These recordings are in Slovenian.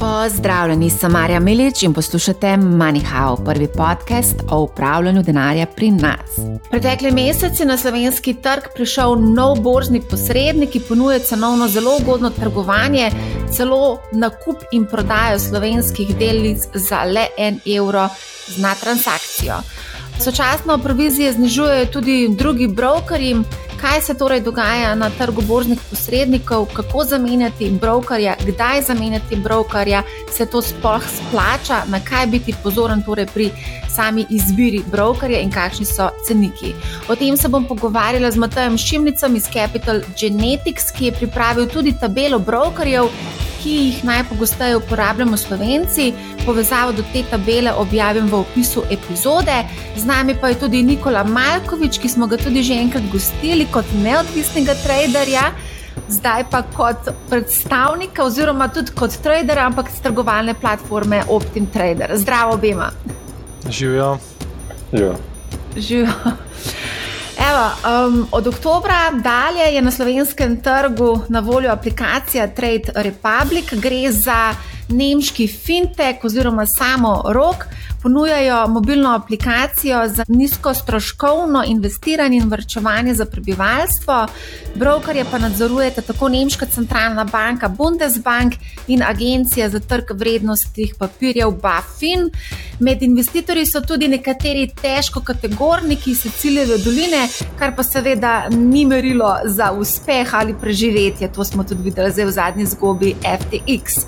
Pozdravljeni, sem Marja Milič in poslušate MoneyHow, prvi podcast o upravljanju denarja pri nas. Pretekli mesec je na slovenski trg prišel nov borzni posrednik, ki ponuja cenovno zelo ugodno trgovanje, celo nakup in prodajo slovenskih delnic za le en evro na transakcijo. Sočasno provizije znižujejo tudi drugi brokerji. Kaj se torej dogaja na trgu borznih posrednikov, kako zamenjati brokerja, kdaj zamenjati brokerja, se to sploh splača, na kaj biti pozoren torej pri sami izbiri brokerja in kakšni so ceniki. O tem se bom pogovarjala z Matajem Šimnicom iz Capital Genetics, ki je pripravil tudi tabelo brokerjev, ki jih najpogosteje uporabljamo slovenci. Povezavo do te tabele objavim v opisu epizode. Z nami pa je tudi Nikola Malkovič, ki smo ga tudi že enkrat gostili kot neodvisnega traderja. Zdaj pa kot predstavnika, oziroma tudi kot trader, ampak z trgovalne platforme Optim Trader. Zdravo, obema. Živijo. Živijo. Evo, um, od oktobra dalje je na slovenskem trgu na voljo aplikacija Trade Republic. Gre za nemški fintech oziroma samo rok ponujajo mobilno aplikacijo za nizko stroškovno investiranje in vrčevanje za prebivalstvo. Brokerje pa nadzorujete tako Nemška centralna banka Bundesbank in Agencija za trg vrednostnih papirjev BaFin. Med investitorji so tudi nekateri težko kategorniki iz Cecilijeve doline, kar pa seveda ni merilo za uspeh ali preživetje. To smo tudi videli zdaj v zadnji zgodbi FTX.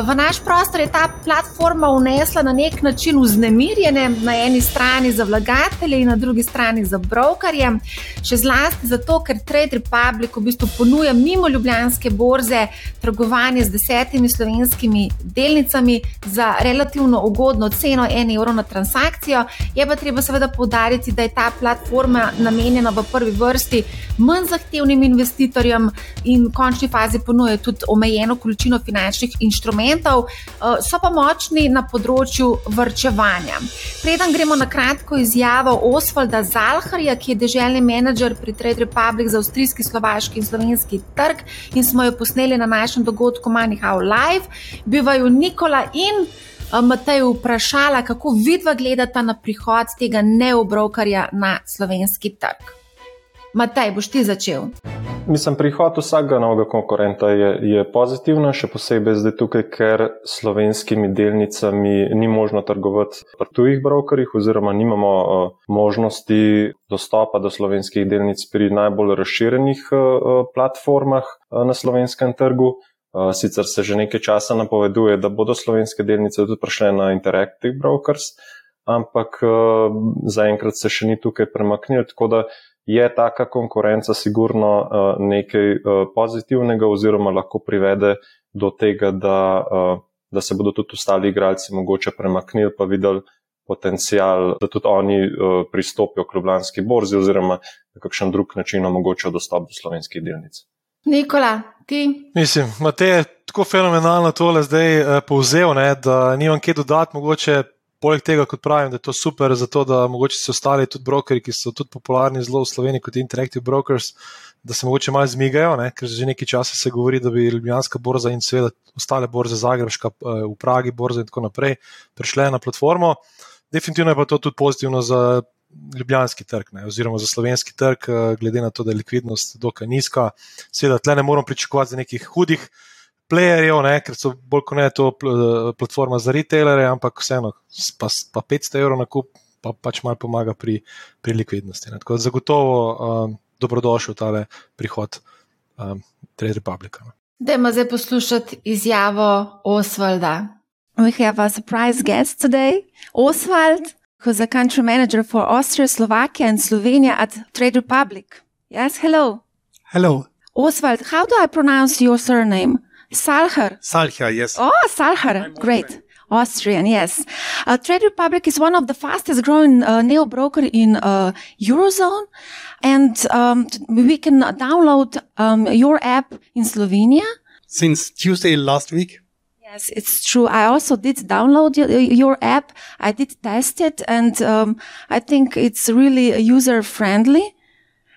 V naš prostor je ta platforma unesla na nek način vznemirjene, na eni strani za vlagatelje in na drugi strani za brokerje. Še zlasti zato, ker Trade Republic v bistvu ponuja mimo Ljubljanske borze trgovanje z desetimi slovenskimi delnicami za relativno ugodno ceno 1 evro na transakcijo. Je pa treba seveda povdariti, da je ta platforma namenjena v prvi vrsti manj zahtevnim investitorjem in v končni fazi ponuja tudi omejeno količino finančnih inštrumentov, eh, so pa močni na področju vrčevanja. Preden gremo na kratko izjavo Osvalda Zalharja, ki je deželni menedžer pri Trade Republic za avstrijski, slovaški in slovenski trg in smo jo posneli na našem dogodku Manihau Live, bi vaju Nikola in eh, Matej vprašala, kako vidva gledata na prihod tega neobrokarja na slovenski trg. Matej, boš ti začel? Mislim, prihod vsakega novega konkurenta je, je pozitiven, še posebej zdaj tukaj, ker slovenskimi delnicami ni možno trgovati pri tujih brokerjih, oziroma nimamo uh, možnosti dostopa do slovenskih delnic pri najbolj razširjenih uh, platformah uh, na slovenskem trgu. Uh, sicer se že nekaj časa napoveduje, da bodo slovenske delnice tudi prišle na Interactive Brokers, ampak uh, zaenkrat se še ni tukaj premaknil je taka konkurenca sigurno uh, nekaj uh, pozitivnega, oziroma lahko privede do tega, da, uh, da se bodo tudi ostali igralci mogoče premaknili, pa videli potencial, da tudi oni pristopijo k Ljubljanski borzi, oziroma na kakšen drug način omogočajo dostop do slovenskih delnic. Nikola, ti? Mislim, Matej je tako fenomenalno tole zdaj povzel, ne, da nimam kaj dodati, mogoče Poleg tega, kot pravim, da je to super, zato da mogoče se ostali tudi brokeri, ki so tudi popularni zelo v Sloveniji kot Interactive Brokers, da se mogoče malo zmigajo, ne? ker že nekaj časa se govori, da bi Ljubljanska borza in seveda ostale borze, Zagrebška, eh, v Pragi borza in tako naprej, prišle na platformo. Definitivno je pa to tudi pozitivno za ljubljanski trg, ne? oziroma za slovenski trg, eh, glede na to, da je likvidnost dokaj nizka. Seveda, tle ne moramo pričakovati nekih hudih playerjev, ne, ker so bolj kot ne to platforma za retailere, ampak vseeno, pa, pa 500 evrov na kup, pa pač malo pomaga pri, pri likvidnosti. Ne. Tako da zagotovo um, dobrodošel tale prihod um, Trade Republika. Dajmo zdaj poslušati izjavo Osvalda. We have a surprise guest today, Oswald, who's a country manager for Austria, Slovakia, and Slovenia at Trade Republic. Yes, hello. Hello. Oswald, how do I pronounce your surname? Salher. Salher, yes. Oh, Salher. Great. Austrian, yes. Uh, Trade Republic is one of the fastest growing uh, neo broker in uh, Eurozone. And um, we can download um, your app in Slovenia. Since Tuesday last week. Yes, it's true. I also did download your, your app. I did test it and um, I think it's really user friendly.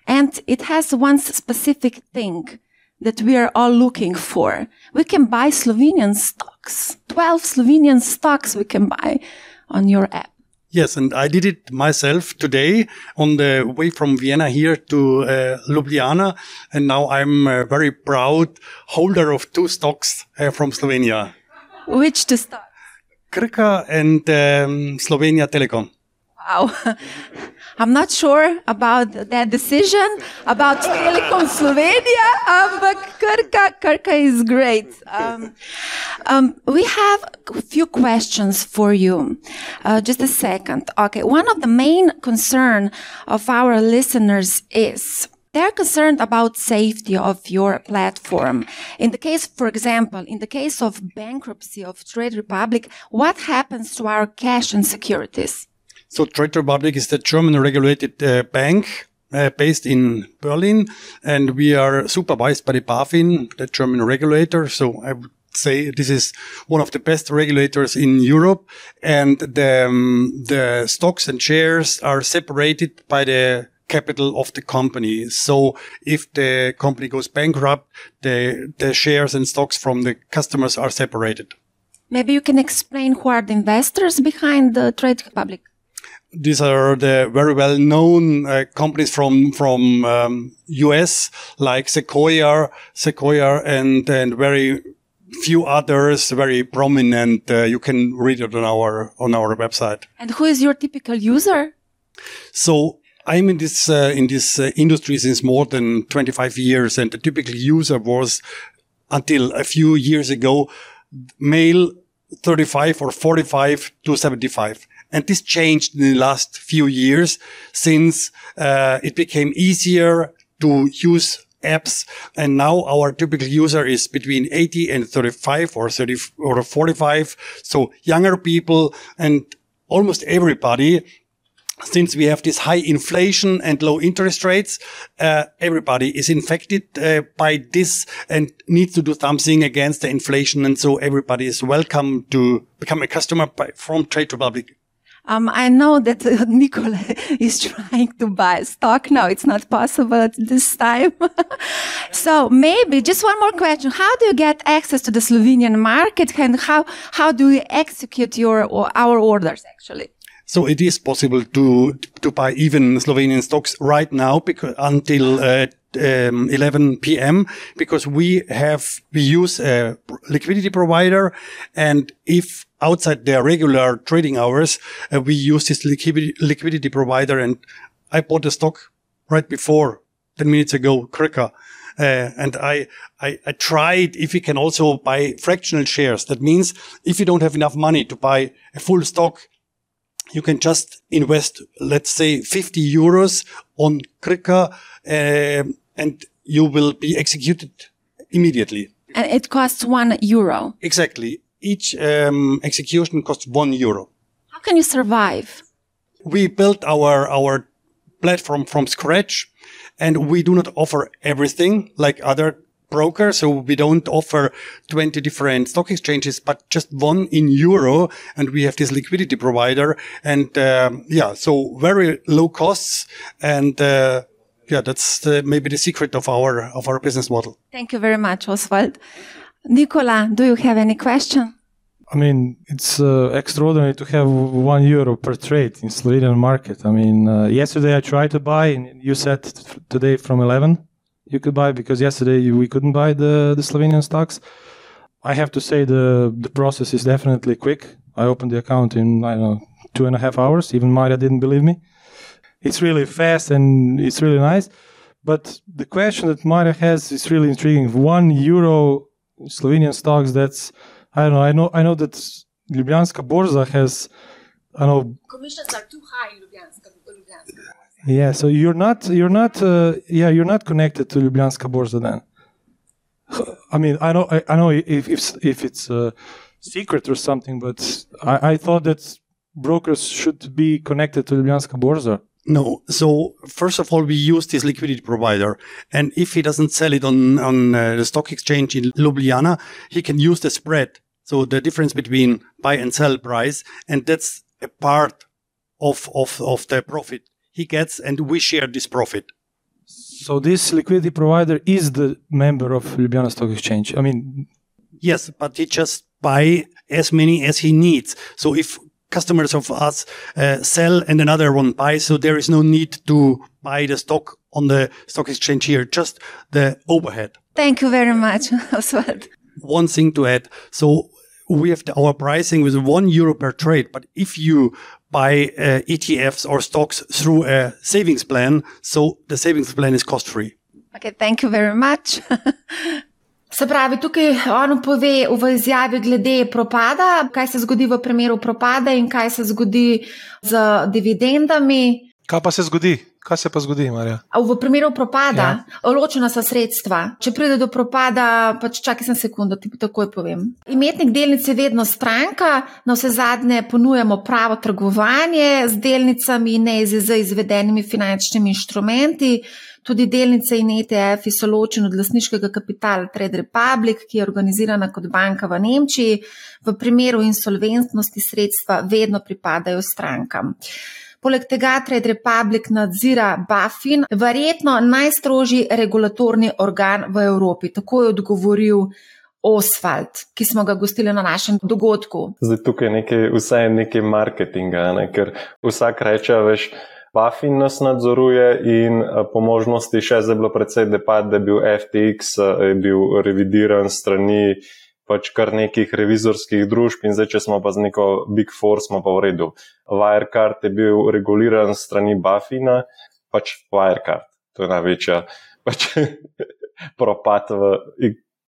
And it has one specific thing that we are all looking for. We can buy Slovenian stocks, 12 Slovenian stocks we can buy on your app. Yes, and I did it myself today on the way from Vienna here to uh, Ljubljana, and now I'm a very proud holder of two stocks uh, from Slovenia, Which two stocks? Krka and um, Slovenia Telecom. Wow. I'm not sure about that decision about Telecom Slovenia, um, but Krka, Krka is great. Um, um, we have a few questions for you. Uh, just a second. Okay. One of the main concern of our listeners is they're concerned about safety of your platform. In the case, for example, in the case of bankruptcy of Trade Republic, what happens to our cash and securities? So Trade Republic is the German regulated uh, bank uh, based in Berlin, and we are supervised by the BaFin, the German regulator. So I would say this is one of the best regulators in Europe, and the um, the stocks and shares are separated by the capital of the company. So if the company goes bankrupt, the the shares and stocks from the customers are separated. Maybe you can explain who are the investors behind the Trade Republic. These are the very well known uh, companies from from um, US like Sequoia, Sequoia, and and very few others, very prominent. Uh, you can read it on our on our website. And who is your typical user? So I'm in this uh, in this uh, industry since more than 25 years, and the typical user was until a few years ago male 35 or 45 to 75. And this changed in the last few years since uh, it became easier to use apps. And now our typical user is between 80 and 35 or 30 or 45. So younger people and almost everybody since we have this high inflation and low interest rates, uh, everybody is infected uh, by this and needs to do something against the inflation. And so everybody is welcome to become a customer by, from Trade Republic. Um, I know that uh, Nicola is trying to buy stock now. It's not possible at this time. so maybe just one more question. How do you get access to the Slovenian market and how, how do you execute your, or our orders actually? So it is possible to to buy even Slovenian stocks right now because until uh, um, 11 p.m. because we have we use a liquidity provider, and if outside their regular trading hours, uh, we use this liquidity liquidity provider. And I bought the stock right before 10 minutes ago, Krka. Uh, and I, I, I tried if we can also buy fractional shares. That means if you don't have enough money to buy a full stock, you can just invest, let's say 50 euros on Krka, uh, and you will be executed immediately. And it costs one euro. Exactly. Each um, execution costs one euro. How can you survive? We built our, our platform from scratch and we do not offer everything like other broker. So we don't offer 20 different stock exchanges, but just one in euro. And we have this liquidity provider. And, um, yeah, so very low costs. And, uh, yeah, that's the, maybe the secret of our, of our business model. Thank you very much, Oswald. Nicola, do you have any question? I mean, it's uh, extraordinary to have one euro per trade in Slovenian market. I mean, uh, yesterday I tried to buy, and you said today from 11 you could buy because yesterday we couldn't buy the, the Slovenian stocks. I have to say the the process is definitely quick. I opened the account in I don't know two and a half hours. Even Maria didn't believe me. It's really fast and it's really nice. But the question that Maria has is really intriguing. One euro Slovenian stocks. That's I don't know. I know. I know that Ljubljanska Borza has. I know. Commissions are too high in Ljubljanska. Yeah, so you're not you're not uh, yeah you're not connected to Ljubljanska Borza then. I mean, I know I, I know if if if it's a secret or something, but I, I thought that brokers should be connected to Ljubljanska Borza. No. So first of all, we use this liquidity provider, and if he doesn't sell it on on uh, the stock exchange in Ljubljana, he can use the spread. So the difference between buy and sell price, and that's a part of of of the profit he gets, and we share this profit. So this liquidity provider is the member of Ljubljana Stock Exchange. I mean, Yes, but he just buy as many as he needs. So if customers of us uh, sell and another one buys, so there is no need to buy the stock on the stock exchange here, just the overhead. Thank you very much, Oswald. One thing to add. So we have the, our pricing with one euro per trade, but if you buy uh, ETFs or stocks through a savings plan, so the savings plan is cost free. Okay, thank you very much. Se pravi, tukaj on pove v izjavi glede propada, kaj se zgodi v primeru propada in kaj se zgodi z dividendami. Kaj pa se zgodi? Kaj se pa zgodi, Marja? V primeru propada, ja. ločena so sredstva. Če pride do propada, pač čakaj sem sekundo, ti takoj povem. Imetnik delnice je vedno stranka, na vse zadnje ponujamo pravo trgovanje z delnicami, ne z izvedenimi finančnimi inštrumenti. Tudi delnice in ETF-ji so ločeni od lasniškega kapitala Trade Republic, ki je organizirana kot banka v Nemčiji. V primeru insolventnosti sredstva vedno pripadajo strankam. Poleg tega Trade Republic nadzira BaFin, verjetno najstrožji regulatorni organ v Evropi. Tako je odgovoril Oswald, ki smo ga gostili na našem dogodku. Zdaj tukaj je nekaj, vsaj nekaj marketinga, ne? ker vsak reče, veš. Bafin nas nadzoruje in eh, po možnosti še zdaj bilo predvsej depad, da je bil FTX, eh, je bil revidiran strani pač kar nekih revizorskih družb in zdaj, če smo pa z neko Big Four, smo pa v redu. Wirecard je bil reguliran strani Bafina, pač Wirecard, to je največja pač propad v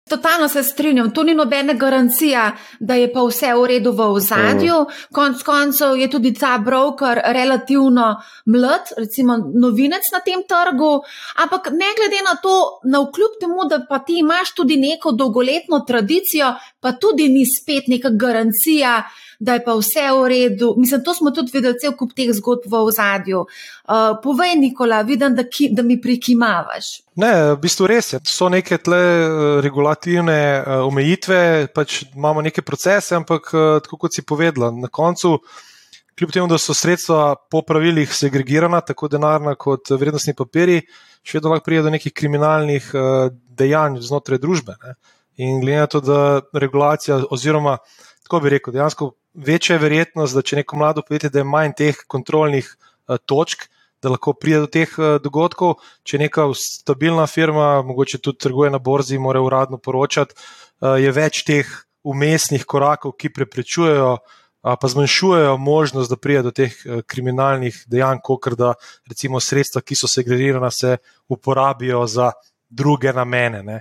Totalno se strinjam, to ni nobena garancija, da je pa vse v redu v ozadju. Mm. Konec koncev je tudi ta broker relativno mlad, recimo novinec na tem trgu, ampak ne glede na to, na vkljub temu, da pa ti imaš tudi neko dolgoletno tradicijo, pa tudi ni spet neka garancija, da je pa vse v redu. Mislim, to smo tudi videli, cel kup teh zgodb v ozadju. Uh, povej, Nikola, vidim, da, ki, da mi prikimavaš. Ne, v bistvu res je. So neke tle uh, regulativne uh, omejitve, pač imamo neke procese, ampak uh, tako kot si povedala, na koncu. Kljub temu, da so sredstva po pravilih segregirana, tako denarna kot vrednostni papiri, še vedno lahko pride do nekih kriminalnih dejanj znotraj družbe. Ne. In glede na to, da regulacija, oziroma tako bi rekel, dejansko večja je verjetnost, da če neko mlado podjetje, da je manj teh kontrolnih uh, točk, da lahko pride do teh uh, dogodkov. Če neka stabilna firma, mogoče tudi trguje na borzi, mora uradno poročati, uh, je več teh umestnih korakov, ki preprečujejo. Pa zmanjšujejo možnost, da pride do teh kriminalnih dejanj, kot da recimo sredstva, ki so segregirana, se uporabijo za druge namene. Ne.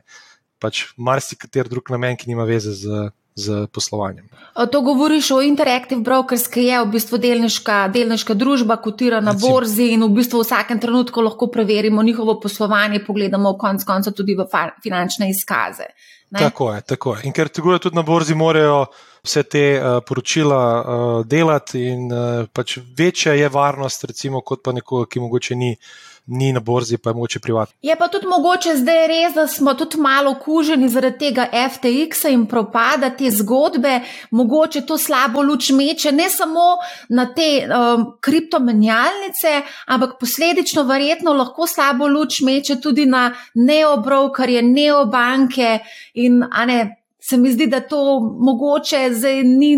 Pač marsikater drug namen, ki nima veze z z poslovanjem. To govoriš o Interactive Brokers, ki je v bistvu delniška, delniška družba, kotira na borzi in v bistvu v vsakem trenutku lahko preverimo njihovo poslovanje, pogledamo v konc konca tudi v finančne izkaze. Ne? Tako je, tako je. In ker trgujejo tudi na borzi, morajo vse te uh, poročila uh, delati, in uh, pač večja je varnost, recimo, kot pa nekoga, ki mogoče ni ni na borzi, pa je moče privatno. Je pa tudi mogoče zdaj res, da smo tudi malo okuženi zaradi tega FTX-a in propada te zgodbe, mogoče to slabo luč meče ne samo na te um, kriptomenjalnice, ampak posledično verjetno lahko slabo luč meče tudi na neobrokarje, neobanke in ne. Se mi zdi, da to mogoče zdaj ni,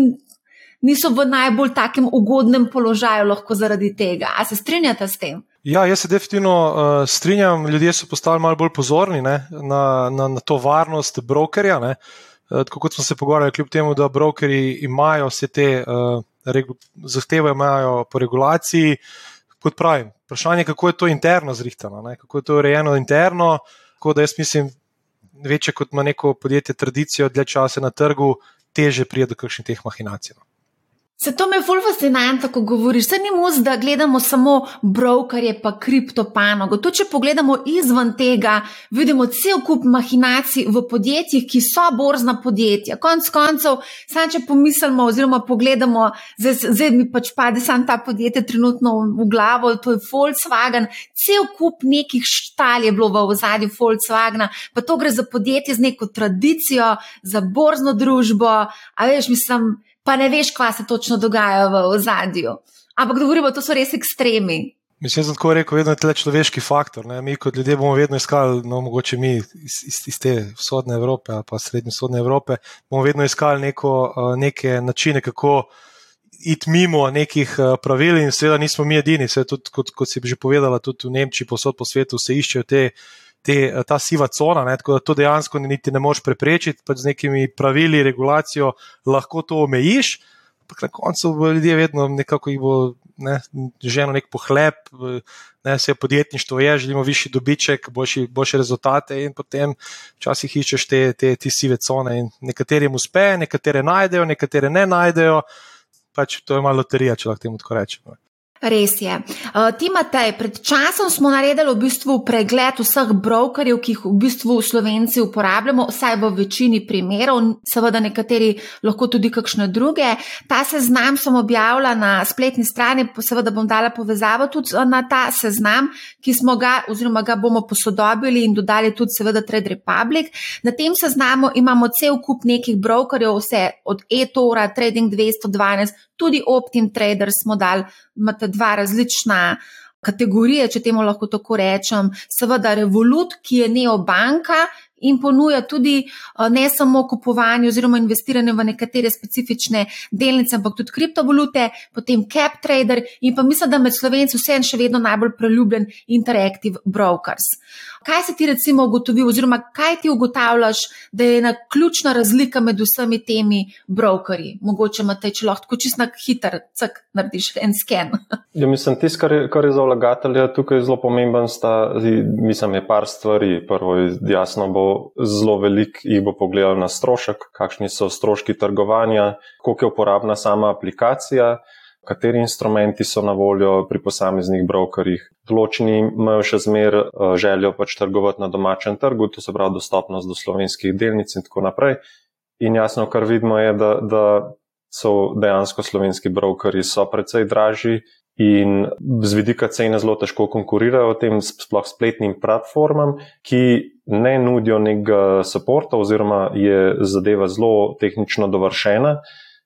niso v najbolj takem ugodnem položaju, lahko zaradi tega. A se strinjate s tem? Ja, jaz se definitivno uh, strinjam. Ljudje so postali malo bolj pozorni ne, na, na, na to varnost brokerja. Ne. Uh, tako kot smo se pogovarjali, kljub temu, da brokeri imajo vse te uh, zahteve, imajo po regulaciji. Kot pravim, vprašanje je, kako je to interno zrihtano, ne, kako je to urejeno interno. Tako da jaz mislim, večje kot ima neko podjetje tradicijo, dlje časa na trgu, teže pride do kakšnih teh mahinacij. No. Se to me ful fascinantno, ko govoriš. Se ni mus, da gledamo samo brokerje pa kriptopanogo. To, če pogledamo izven tega, vidimo cel kup mahinacij v podjetjih, ki so borzna podjetja. Konc koncev, sam če pomislimo oziroma pogledamo, zdaj, zdaj mi pač pade sam ta podjetje trenutno v glavo, to je Volkswagen, cel kup nekih štal je bilo v ozadju Volkswagena, pa to gre za podjetje z neko tradicijo, za borzno družbo, a veš, mislim pa ne veš, kaj se točno dogaja v ozadju. Ampak govorimo, to so res ekstremi. Mislim, da je tako rekel, vedno je tle človeški faktor. Ne? Mi, kot ljudje, bomo vedno iskali, no, mogoče mi iz, iz, iz te vzhodne Evrope ali pa srednje vzhodne Evrope, bomo vedno iskali neko, neke načine, kako iti mimo nekih pravil, in seveda nismo mi edini. Tudi, kot, kot si že povedala, tudi v Nemčiji, posod po svetu se iščejo te. Te, ta siva cona, ne, tako da to dejansko niti ne moreš preprečiti, pač z nekimi pravili, regulacijo lahko to omejiš, ampak na koncu bo ljudje vedno nekako jih bo ne, ženo nek pohleb, ne, vse podjetništvo je, želimo višji dobiček, boljši, boljše rezultate in potem včasih iščeš te, te, te sive cone in nekaterim uspe, nekatere najdejo, nekatere ne najdejo, pač to je malo loterija, če lahko temu tako rečemo. Res je. Uh, Timotej, pred časom smo naredili v bistvu pregled vseh brokerjev, ki jih v bistvu Slovenci uporabljamo, vsaj v večini primerov, seveda nekateri lahko tudi kakšne druge. Ta seznam sem objavila na spletni strani, seveda bom dala povezavo tudi na ta seznam, ki smo ga oziroma ga bomo posodobili in dodali tudi seveda Trade Republic. Na tem seznamu imamo cel kup nekih brokerjev, vse od e-tora, Trading 212, tudi Optim Traders smo dali, imate dva različna kategorije, če temu lahko tako rečem. Seveda Revolut, ki je neobanka, in ponuja tudi eh, ne samo kupovanje oziroma investiranje v nekatere specifične delnice, ampak tudi kriptovalute, potem CapTrader in pa mislim, da med slovenci vse en še vedno najbolj preljubljen Interactive Brokers. Kaj si ti recimo ugotovil oziroma kaj ti ugotavljaš, da je ena ključna razlika med vsemi temi brokerji? Mogoče imate, če lahko čisto na hiter, cak narediš en sken. Ja, mislim, tisto, kar, kar je za vlagatelja tukaj zelo pomemben, sta, mislim, je par stvari. Prvo je jasno, bo zelo velik jih bo pogledal na strošek, kakšni so stroški trgovanja, koliko je uporabna sama aplikacija, kateri instrumenti so na voljo pri posameznih brokerjih. Določeni imajo še zmer eh, željo pač trgovati na domačem trgu, to se pravi dostopnost do slovenskih delnic in tako naprej. In jasno, kar vidimo je, da, da so dejansko slovenski brokeri so precej dražji in z vidika cene zelo težko konkurirajo tem sploh spletnim platformam, ki ne nudijo nekega podporta oziroma je zadeva zelo tehnično dovršena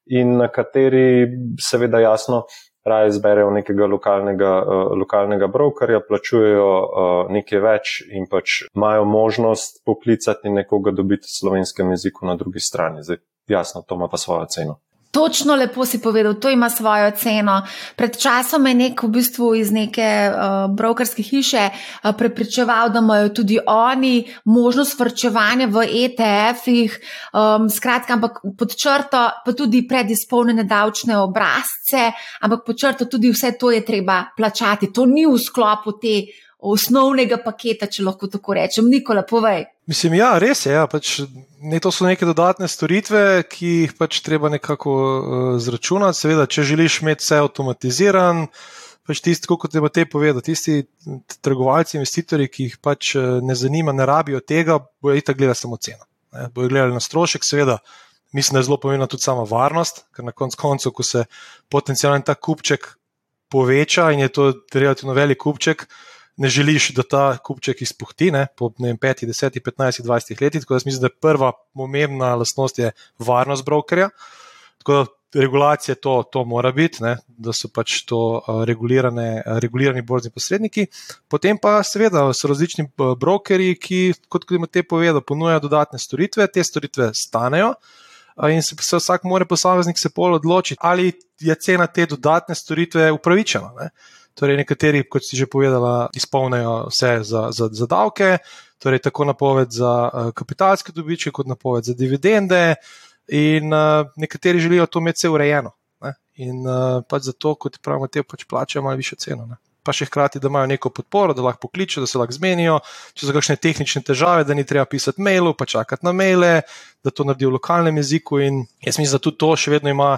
in na kateri seveda jasno raje izberejo nekega lokalnega, uh, lokalnega brokerja, plačujejo uh, nekaj več in pač imajo možnost poklicati nekoga dobiti slovenskem jeziku na drugi strani. Zdaj, jasno, to ima pa svojo ceno. Točno lepo si povedal, to ima svojo ceno. Pred časom je nek v bistvu iz neke uh, brokerske hiše uh, prepričeval, da imajo tudi oni možnost vrčevanja v ETF-ih, um, skratka, ampak pod črto, pa tudi predizpolnjene davčne obrazce, ampak pod črto tudi vse to je treba plačati. To ni v sklopu te osnovnega paketa, če lahko tako rečem. Nikola, povej. Mislim, ja, res je. Ja, pač, ne, to so neke dodatne storitve, ki jih pač treba nekako uh, zračunati. Seveda, če želiš imeti vse avtomatiziran, pač tisti, kot te bo te povedal, tisti trgovalci, investitorji, ki jih pač uh, ne zanima, ne rabijo tega, bojo itak gledali samo ceno. Ne, bojo gledali na strošek, seveda. Mislim, da je zelo pomembna tudi sama varnost, ker na koncu, koncu ko se potencijalno ta kupček poveča in je to relativno velik kupček, uh, ne želiš, da ta kupček izpuhti ne, po 5, 10, 15, 20 letih. Tako da mislim, da je prva pomembna lastnost je varnost brokerja. Tako da regulacije to, to mora biti, ne, da so pač to uh, regulirani borzni posredniki. Potem pa seveda so različni brokeri, ki, kot tudi te povedo, ponujajo dodatne storitve, te storitve stanejo. In se, se vsak more posameznik se pol odločiti, ali je cena te dodatne storitve upravičena. Ne. Torej, nekateri, kot si že povedala, izpolnijo vse za, za, za davke, torej tako napoved za uh, kapitalske dobičke, kot napoved za dividende, in uh, nekateri želijo to imeti vse urejeno. Ne? In uh, pač zato, kot pravimo, te pač plačajo malo više ceno. Ne? Pa še hkrati, da imajo neko podporo, da lahko pokličejo, da se lahko zmenijo, če so kakšne tehnične težave, da ni treba pisati mailov, pa čakati na maile, da to naredijo v lokalnem jeziku. In jaz mislim, da tudi to še vedno ima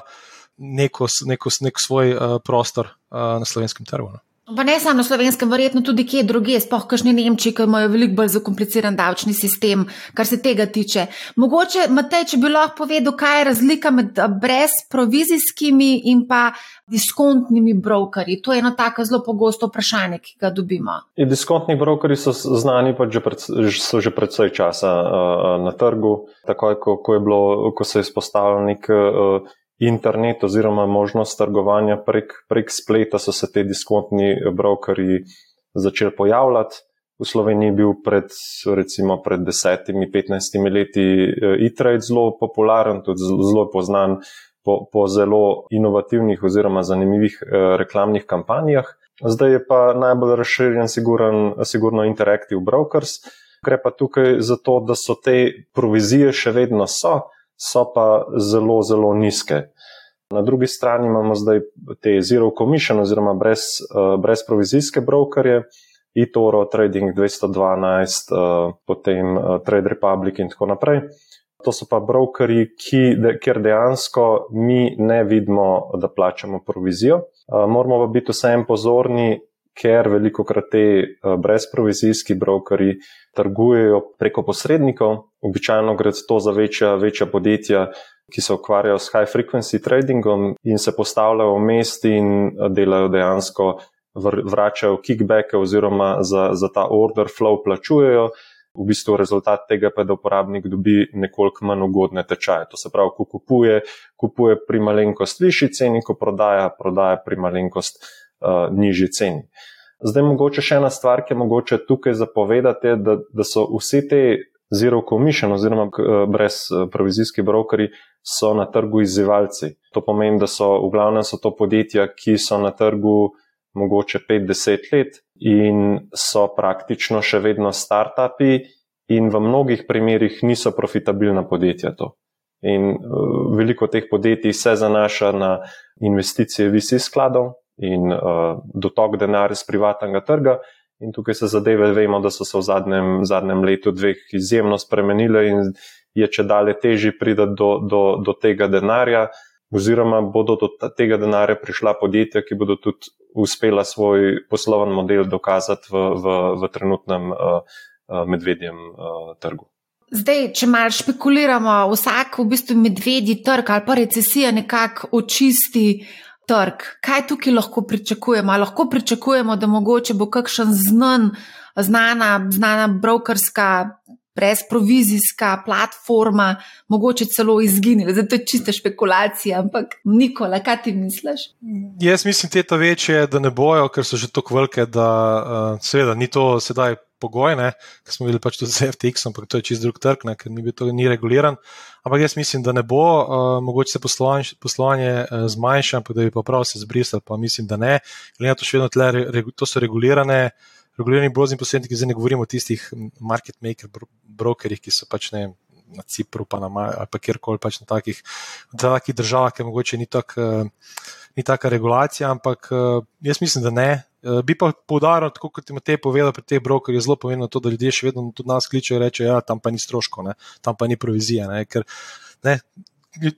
neko, neko, nek svoj uh, prostor uh, na slovenskem trgu. No. Pa ne samo na slovenskem, verjetno tudi kje druge, spoh kakšni Nemčiji, ki imajo veliko bolj zakompliciran davčni sistem, kar se tega tiče. Mogoče, Matej, če bi lahko povedal, kaj je razlika med brezprovizijskimi in pa diskontnimi brokerji. To je eno tako zelo pogosto vprašanje, ki ga dobimo. In diskontni brokerji so znani, pa že pred, so že predvsej časa uh, na trgu. Takoj, ko, ko, bilo, ko se je izpostavil nek uh, internet oziroma možnost trgovanja prek, prek spleta, so se te diskontni brokeri začeli pojavljati. V Sloveniji je bil pred, recimo, pred desetimi, petnajstimi leti eh, e-trade zelo popularen, tudi zelo poznan po, po zelo inovativnih oziroma zanimivih eh, reklamnih kampanjah. Zdaj je pa najbolj razširjen, siguran, sigurno Interactive Brokers. Gre pa tukaj za to, da so te provizije še vedno so, so pa zelo, zelo nizke. Na drugi strani imamo zdaj te zero commission oziroma brez, uh, brez provizijske brokerje, eToro, Trading 212, uh, potem uh, Trade Republic in tako naprej. To so pa brokeri, ki, de, kjer dejansko mi ne vidimo, da plačamo provizijo. Moramo pa biti vsem pozorni, ker veliko krat te brezprovizijski brokeri trgujejo preko posrednikov. Običajno gre to za večja, večja podjetja, ki se ukvarjajo s high frequency tradingom in se postavljajo v mesti in delajo dejansko, vračajo kickbacke oziroma za, za ta order flow plačujejo. V bistvu rezultat tega pa je, da uporabnik dobi nekoliko manj ugodne tečaje. To se pravi, ko kupuje, kupuje pri malenkost višji ceni, ko prodaja, prodaja pri malenkost uh, nižji ceni. Zdaj, mogoče še ena stvar, ki je mogoče tukaj zapovedati, je, da, da so vse te zero commission oziroma uh, brez uh, provizijski brokeri so na trgu izzivalci. To pomeni, da so v glavnem so to podjetja, ki so na trgu mogoče 5-10 let in so praktično še vedno startupi, in v mnogih primerjih niso profitabilna podjetja. To. In uh, veliko teh podjetij se zanaša na investicije VC skladov in uh, dotok denarja z privatnega trga. In tukaj se zadeve, vemo, da so se v zadnjem, zadnjem letu, dveh izjemno spremenile, in je če dalje težje priti do, do, do tega denarja, oziroma bodo do tega denarja prišla podjetja, ki bodo tudi uspela svoj posloven model dokazati v, v, v trenutnem uh, medvedjem uh, trgu. Zdaj, če malo špekuliramo, vsak v bistvu medvedji trg ali pa recesija nekako očisti trg. Kaj tukaj lahko pričakujemo? Lahko pričakujemo, da mogoče bo kakšen znan, znana, znana brokerska brezprovizijska platforma, mogoče celo izginila. Zdaj to je čista špekulacija, ampak Nikola, kaj ti misliš? Jaz mislim, te ta večje, da ne bojo, ker so že tako velike, da uh, seveda ni to sedaj. Pogoj, ki smo videli pač tudi z FTX, ampak to je čist drug trg, ne, ker ni bil to ni reguliran. Ampak jaz mislim, da ne bo, uh, mogoče se poslovanje, poslovanje uh, zmanjša, ampak da bi pa prav se zbrisal, pa mislim, da ne. Glede na to, še vedno tle, re, to so regulirane, regulirani brozni posredniki, zdaj ne govorimo o tistih market maker brokerjih, ki so pač ne. Na Cipru, pa na Maju, ali pa kjerkoli pač na takih, takih državah, ki mogoče ni, tak, ni taka regulacija, ampak jaz mislim, da ne. Bi pa poudaril, tako kot ti Matej povedal, pri teh brokerjih je zelo pomembno to, da ljudje še vedno tudi nas kličejo in rečejo, da ja, tam pa ni stroškov, ne, tam pa ni provizija. Ne, ker ne,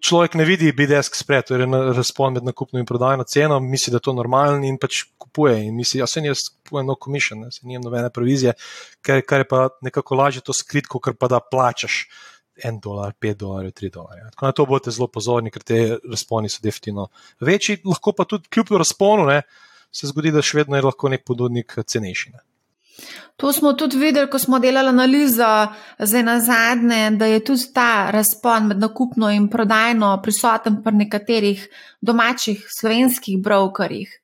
človek ne vidi BDS spred, torej razpon med nakupno in prodajno ceno, misli, da je to normalno in pač kupuje. In misli, da ja, se jaz kupujem no commission, se nijem nobene provizije, kar, kar je pa nekako lažje to skrit, kot pa da plačaš. En dolar, pet dolarjev, tri dolarje. Tako na to boste zelo pozorni, ker te razponi so definitivno večji, lahko pa tudi kljub razponu ne, se zgodi, da še vedno je lahko nek ponudnik cenejši. Ne. To smo tudi videli, ko smo delali analizo za na zadnje, da je tudi ta razpon med nakupno in prodajno prisoten pri nekaterih domačih slovenskih brokerjih.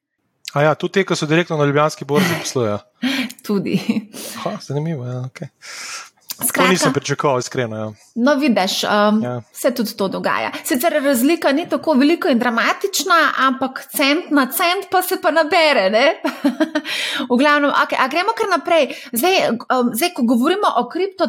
A ja, tudi te, ki so direktno na ljubljanski borzi poslujejo. tudi. Ha, zanimivo, ja, ok. Skratka, to nisem pričakoval, iskreno. Ja. No, vidiš, um, ja. se tudi to dogaja. Sicer razlika ni tako velika in dramatična, ampak cent na cent pa se pa nabere. v glavnem, okay, a gremo kar naprej. Zdaj, um, zdaj ko govorimo o, kripto,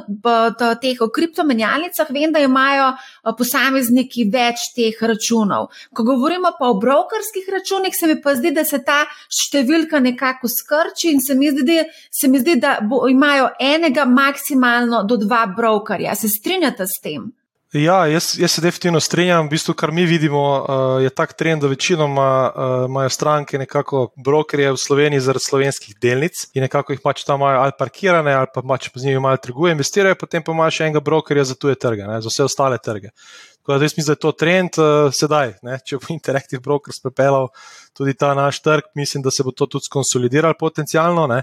teh, o kriptomenjalnicah, vem, da imajo posamezniki več teh računov. Ko govorimo pa o brokerskih računih, se mi pa zdi, da se ta številka nekako skrči in se mi zdi, se mi zdi da bo, imajo enega maksimalno do dva brokerja. Se strinjate s tem? Ja, jaz, jaz se definitivno strinjam. V bistvu, kar mi vidimo, uh, je tak trend, da večinoma uh, imajo stranke nekako brokerje v Sloveniji zaradi slovenskih delnic in nekako jih pač tam imajo ali parkirane, ali pa pač z njimi malo trgujejo, investirajo, potem pa imajo še enega brokerja za tuje trge, ne, za vse ostale trge. Tako da jaz mislim, da je to trend uh, sedaj. Ne, če bo Interactive Brokers pripeljal tudi ta naš trg, mislim, da se bo to tudi skonsolidiralo potencialno. Ne.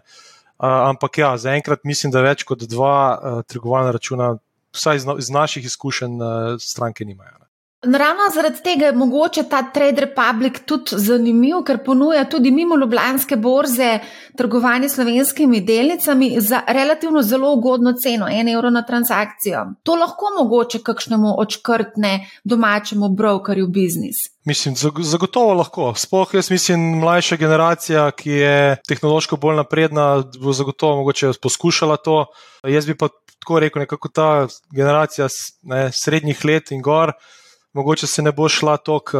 Uh, ampak ja, zaenkrat mislim, da več kot dva uh, trgovalna računa, vsaj iz, no, iz naših izkušenj, uh, stranke nimajo. Ravno zaradi tega je mogoče ta Trade Republic tudi zanimiv, ker ponuja tudi mimo Ljubljanske borze trgovanje slovenskimi delnicami za relativno zelo ugodno ceno, en evro na transakcijo. To lahko mogoče kakšnemu očkrtne domačemu brokerju biznis. Mislim, zagotovo lahko. Sploh jaz mislim, mlajša generacija, ki je tehnološko bolj napredna, bo zagotovo mogoče poskušala to. Jaz bi pa tako rekel, nekako ta generacija ne, srednjih let in gor mogoče se ne bo šla tako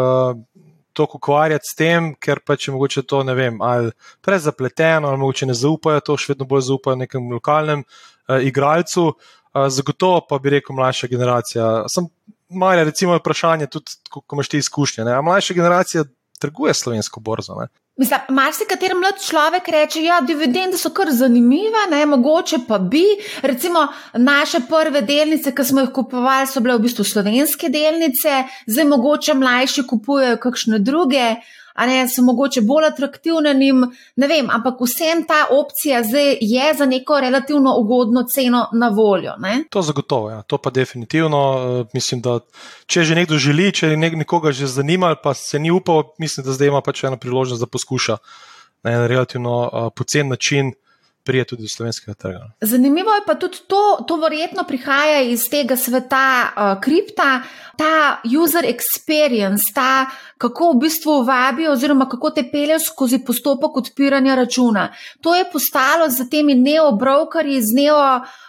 uh, ukvarjati s tem, ker pač je mogoče to ne vem, ali prezapleteno, ali mogoče ne zaupajo to, še vedno bolj zaupajo nekem lokalnem uh, igralcu. Uh, zagotovo pa bi rekel mlajša generacija. Sem malo, recimo, vprašanje tudi, ko imaš ti izkušnje. Ne? A mlajša generacija trguje slovensko borzo. Ne? Mislim, marsikateri mlad človek reče, da ja, dividende so kar zanimive, ne, mogoče pa bi. Recimo, naše prve delnice, ki smo jih kupovali, so bile v bistvu slovenske delnice, zdaj mogoče mlajši kupujejo kakšne druge ne so mogoče bolj atraktivne njim, ne vem, ampak vsem ta opcija zdaj je za neko relativno ugodno ceno na voljo. Ne? To zagotovo, ja. to pa definitivno. Uh, mislim, da če že nekdo želi, če je nekoga že zanimal, pa se ni upal, mislim, da zdaj ima pač eno priložnost, da poskuša na en relativno uh, pocen način prije tudi do slovenskega trga. Zanimivo je pa tudi to, to verjetno prihaja iz tega sveta uh, kripta, ta user experience, ta kako v bistvu vabijo oziroma kako te peljejo skozi postopek odpiranja računa. To je postalo za temi neobrokerji, z neo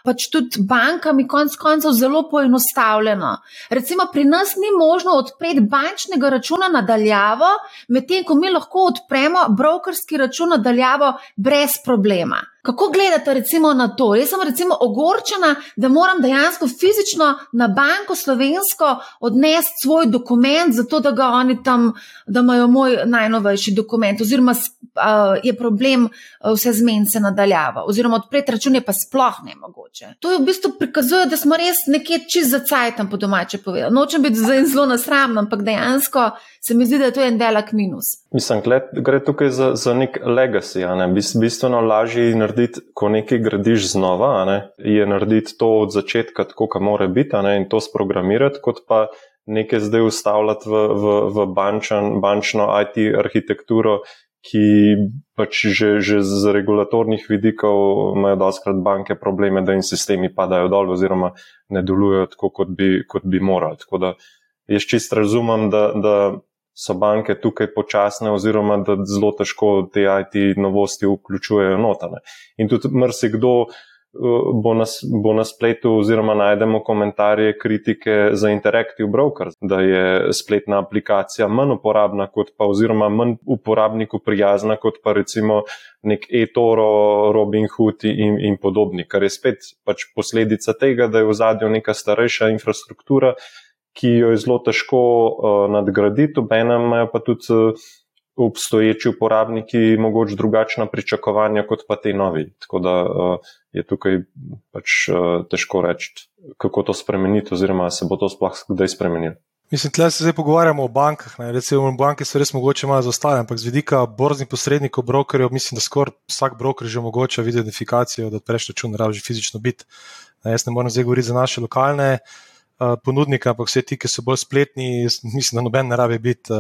pač tudi bankami, konc koncev zelo poenostavljeno. Recimo pri nas ni možno odpreti bančnega računa nadaljavo, medtem ko mi lahko odpremo brokerski račun nadaljavo brez problema. Kako gledate recimo na to? Jaz sem recimo ogorčena, da moram dejansko fizično na banko slovensko odnesti svoj dokument, zato da ga oni tam, da imajo moj najnovejši dokument, oziroma je problem vse zmence nadaljava, oziroma odpreti račun je pa sploh ne mogoče. To je v bistvu prikazuje, da smo res nekje čez za cajtom po domače povedali. Nočem biti zelo nasramna, ampak dejansko se mi zdi, da je to en velik minus. Mislim, gled, gre tukaj za, za nek legacy. Ne? Bistveno lažje je narediti, ko nekaj gradiš znova, ne? je narediti to od začetka, tako kot mora biti, in to sprogramirati, kot pa nekaj zdaj ustavljati v, v, v bančan, bančno IT arhitekturo, ki pač že, že z regulatornih vidikov imajo doskrat banke probleme, da jim sistemi padajo dol oziroma ne delujejo tako, kot bi, kot bi morali. Tako da jaz čist razumem, da, da so banke tukaj počasne, oziroma da zelo težko te IT novosti vključujejo notane. In tudi mrsikdo uh, bo na, bo na spletu, oziroma najdemo komentarje, kritike za Interactive Broker, da je spletna aplikacija manj uporabna, kot pa, oziroma manj uporabniku prijazna, kot pa recimo nek eToro, Robinhood in, in podobni, kar je spet pač posledica tega, da je v zadju neka starejša infrastruktura ki jo je zelo težko uh, nadgraditi, obenem imajo pa tudi uh, obstoječi uporabniki mogoče drugačna pričakovanja kot pa te novi. Tako da uh, je tukaj pač uh, težko reči, kako to spremeniti, oziroma se bo to sploh kdaj spremenilo. Mislim, da se zdaj pogovarjamo o bankah. Ne. Recimo, banke so res mogoče malo zaostale, ampak z vidika borznih posrednikov, brokerjev, mislim, da skoraj vsak broker že omogoča identifikacijo, da odpreš račun, rabi fizično biti. Jaz ne morem zdaj govoriti za naše lokalne uh, Eh, ponudnika, ampak vse ti, ki so bolj spletni, mislim, da noben ne rabi biti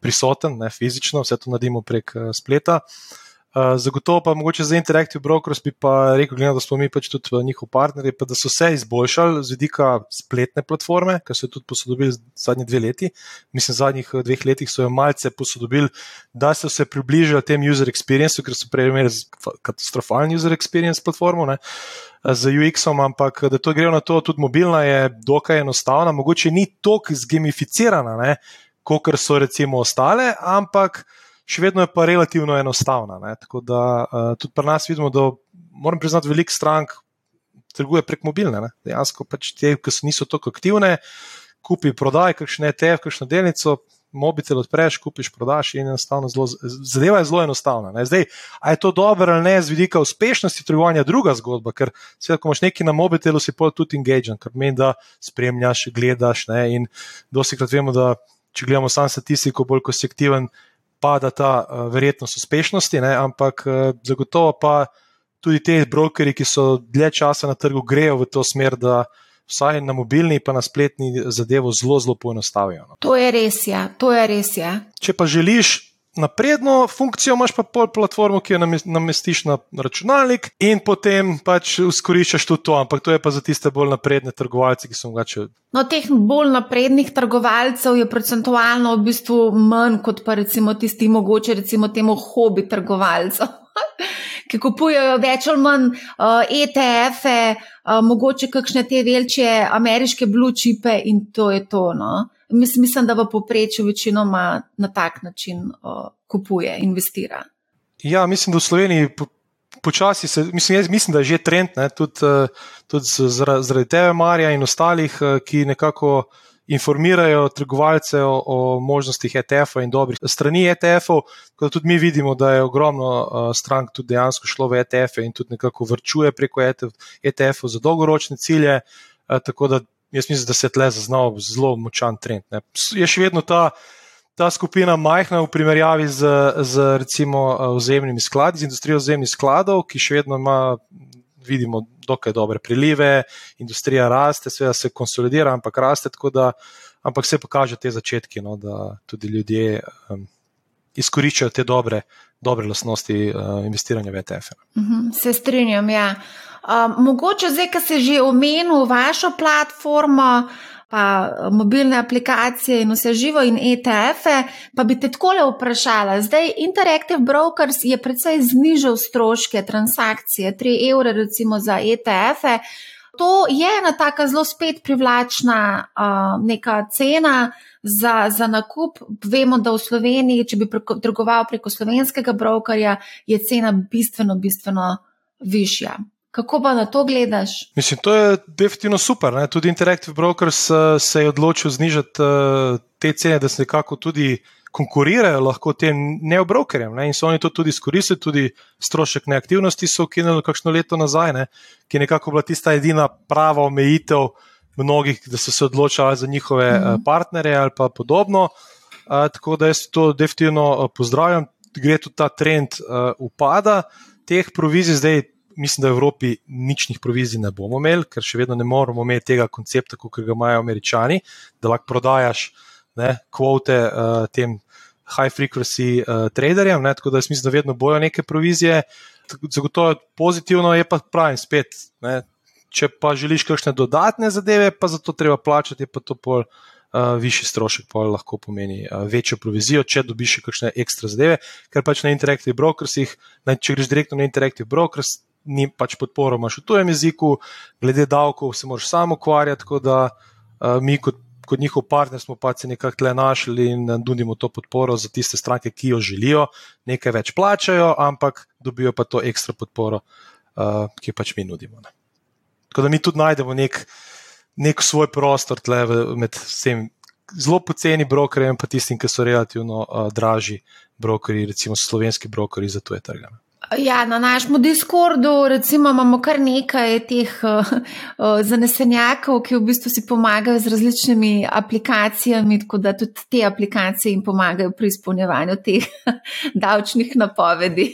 prisoten, ne fizično, vse to naredimo prek spleta. Uh, zagotovo pa mogoče za Interactive Brokers bi pa rekel, glede, da smo mi pač tudi njihov partnerji, pa da so se izboljšali z vidika spletne platforme, kar so tudi posodobili zadnji dve leti. Mislim, v zadnjih dveh letih so jo malce posodobili, da so se približali tem user experience, ker so prej imeli katastrofalni user experience platformo. Ne. Z UX-om, ampak da to gre na to, tudi mobilna je dokaj enostavna, mogoče ni tako zgamificirana, kot so recimo ostale, ampak še vedno je pa relativno enostavna. Ne? Tako da uh, tudi pri nas vidimo, da moram priznati, veliko strank trguje prek mobilne. Ne? Dejansko pač te, ki so niso tako aktivne, kupi, prodaj, kakšne ETF, kakšno delnico. Mobitel odpreš, kupiš, prodaš, in zelo, zadeva je zelo enostavna. Ne? Zdaj, ali je to dobro ali ne, z vidika uspešnosti trgovanja, druga zgodba, ker se, ko imaš nekaj na mobitelu, si pa tudi engagen, kar pomeni, da spremljaš, gledaš. Ne? In dosti krat vemo, da če gledamo samo statistiko, bolj ko si aktiven, pada ta uh, verjetnost uspešnosti, ne? ampak uh, zagotovo pa tudi te brokeri, ki so dlje časa na trgu, grejo v to smer, da vsaj na mobilni, pa na spletni zadevo zelo, zelo poenostavijo. No. To je res, ja. To je res, ja. Če pa želiš napredno funkcijo, imaš pa pol platformo, ki jo namestiš na računalnik in potem pač izkoriščaš tudi to, ampak to je pa za tiste bolj napredne trgovalce, ki so mogoče. No, teh bolj naprednih trgovalcev je procentualno v bistvu manj kot pa recimo tisti mogoče recimo temu hobi trgovalcev. ki kupujejo več ali manj uh, ETF-e, uh, mogoče kakšne te večje ameriške blue chipe in to je to. No? Mislim, mislim, da v povprečju večinoma na tak način uh, kupuje, investira. Ja, mislim, da v Sloveniji. Počasi se, mislim, jaz mislim, da je že trend, ne, tudi, tudi zaradi tebe, Marija, in ostalih, ki nekako informirajo trgovalce o, o možnostih ETF-a in dobrih strani ETF-ov. Tudi mi vidimo, da je ogromno uh, strank tudi dejansko šlo v ETF-e in tudi nekako vrčuje preko ETF-ov za dolgoročne cilje. Uh, tako da jaz mislim, da se je tle zaznal zelo močan trend. Ne. Je še vedno ta. Ta skupina majhna v primerjavi z, z recimo, vzemnimi skladi, z industrijo vzemnih skladov, ki še vedno ima vidimo dokaj dobre prilive, industrija raste, seveda se konsolidira, ampak raste tako, da ampak se pokaže te začetki, no, da tudi ljudje um, izkoriščajo te dobre, dobre lasnosti uh, investiranja v ETF. Uh mhm, -huh, se strinjam, ja. Um, mogoče zdaj, ki se že omenil vašo platformo, pa eh, mobilne aplikacije in vse živo in ETF-e, pa bi te takole vprašala. Zdaj, Interactive Brokers je predvsej znižal stroške transakcije, 3 evre recimo za ETF-e. To je ena taka zelo spet privlačna uh, neka cena za, za nakup. Vemo, da v Sloveniji, če bi preko, trgoval preko slovenskega brokerja, je cena bistveno, bistveno višja. Kako pa na to gledaš? Mislim, to je definitivno super. Ne? Tudi Interactive Brokers uh, se je odločil znižati uh, te cene, da se nekako tudi konkurirajo lahko tem neobrokerjem. Ne? In so oni to tudi izkoristili, tudi strošek neaktivnosti so ukinili kakšno leto nazaj, ne? ki je nekako bila tista edina prava omejitev mnogih, da so se odločali za njihove mm -hmm. partnerje ali pa podobno. Uh, tako da jaz to definitivno pozdravljam. Gre tudi ta trend uh, upada teh provizij zdaj mislim, da v Evropi ničnih provizij ne bomo imeli, ker še vedno ne moramo imeti tega koncepta, kot ga imajo američani, da lahko prodajaš ne, kvote uh, tem high frequency uh, traderjem. Ne, tako da jaz mislim, da vedno bojo neke provizije. Zagotovo pozitivno, je pa pravi spet. Ne, če pa želiš kakšne dodatne zadeve, pa za to treba plačati, pa to pol. Uh, višji strošek pa lahko pomeni uh, večjo provizijo, če dobiš še kakšne ekstra zadeve, ker pač na Interactive Brokersih, če greš direktno na Interactive Brokers, ni pač podporo, imaš v tujem jeziku, glede davkov se moraš samo ukvarjati, tako da uh, mi kot, kot njihov partner smo pač nekako tle našli in nudimo to podporo za tiste stranke, ki jo želijo, nekaj več plačajo, ampak dobijo pa to ekstra podporo, uh, ki jo pač mi nudimo. Ne. Tako da mi tudi najdemo nek, nek svoj prostor tle med vsem. Zelo poceni brokerji, pa tistim, ki so relativno uh, dražji brokerji, recimo slovenski brokerji za tuje trge. Ja, na našem Discordu recimo, imamo kar nekaj teh uh, uh, zanesenjakov, ki v bistvu si pomagajo z različnimi aplikacijami, tako da tudi te aplikacije jim pomagajo pri izpolnjevanju teh davčnih napovedi.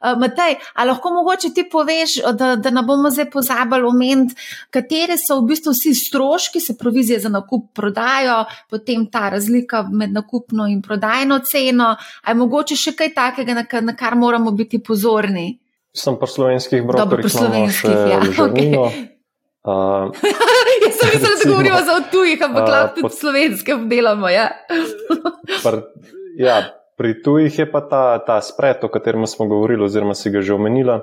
Uh, Matej, ali lahko mogoče ti poveš, da, da ne bomo zdaj pozabili omeniti, katere so v bistvu vsi stroški, se provizije za nakup prodajo, potem ta razlika med nakupno in prodajno ceno. Ali je mogoče še kaj takega, na kar, na kar moramo biti pozorni? Sem pa slovenskih brokerjev, ki so slovenskih, ja. Okay. Uh, Jaz sem mislil, da govorimo za tujih, ampak lahko uh, tudi slovenske obdelamo. Ja. pr, ja, Pri tujih je pa ta, ta spred, o katerem smo govorili, oziroma si ga že omenila.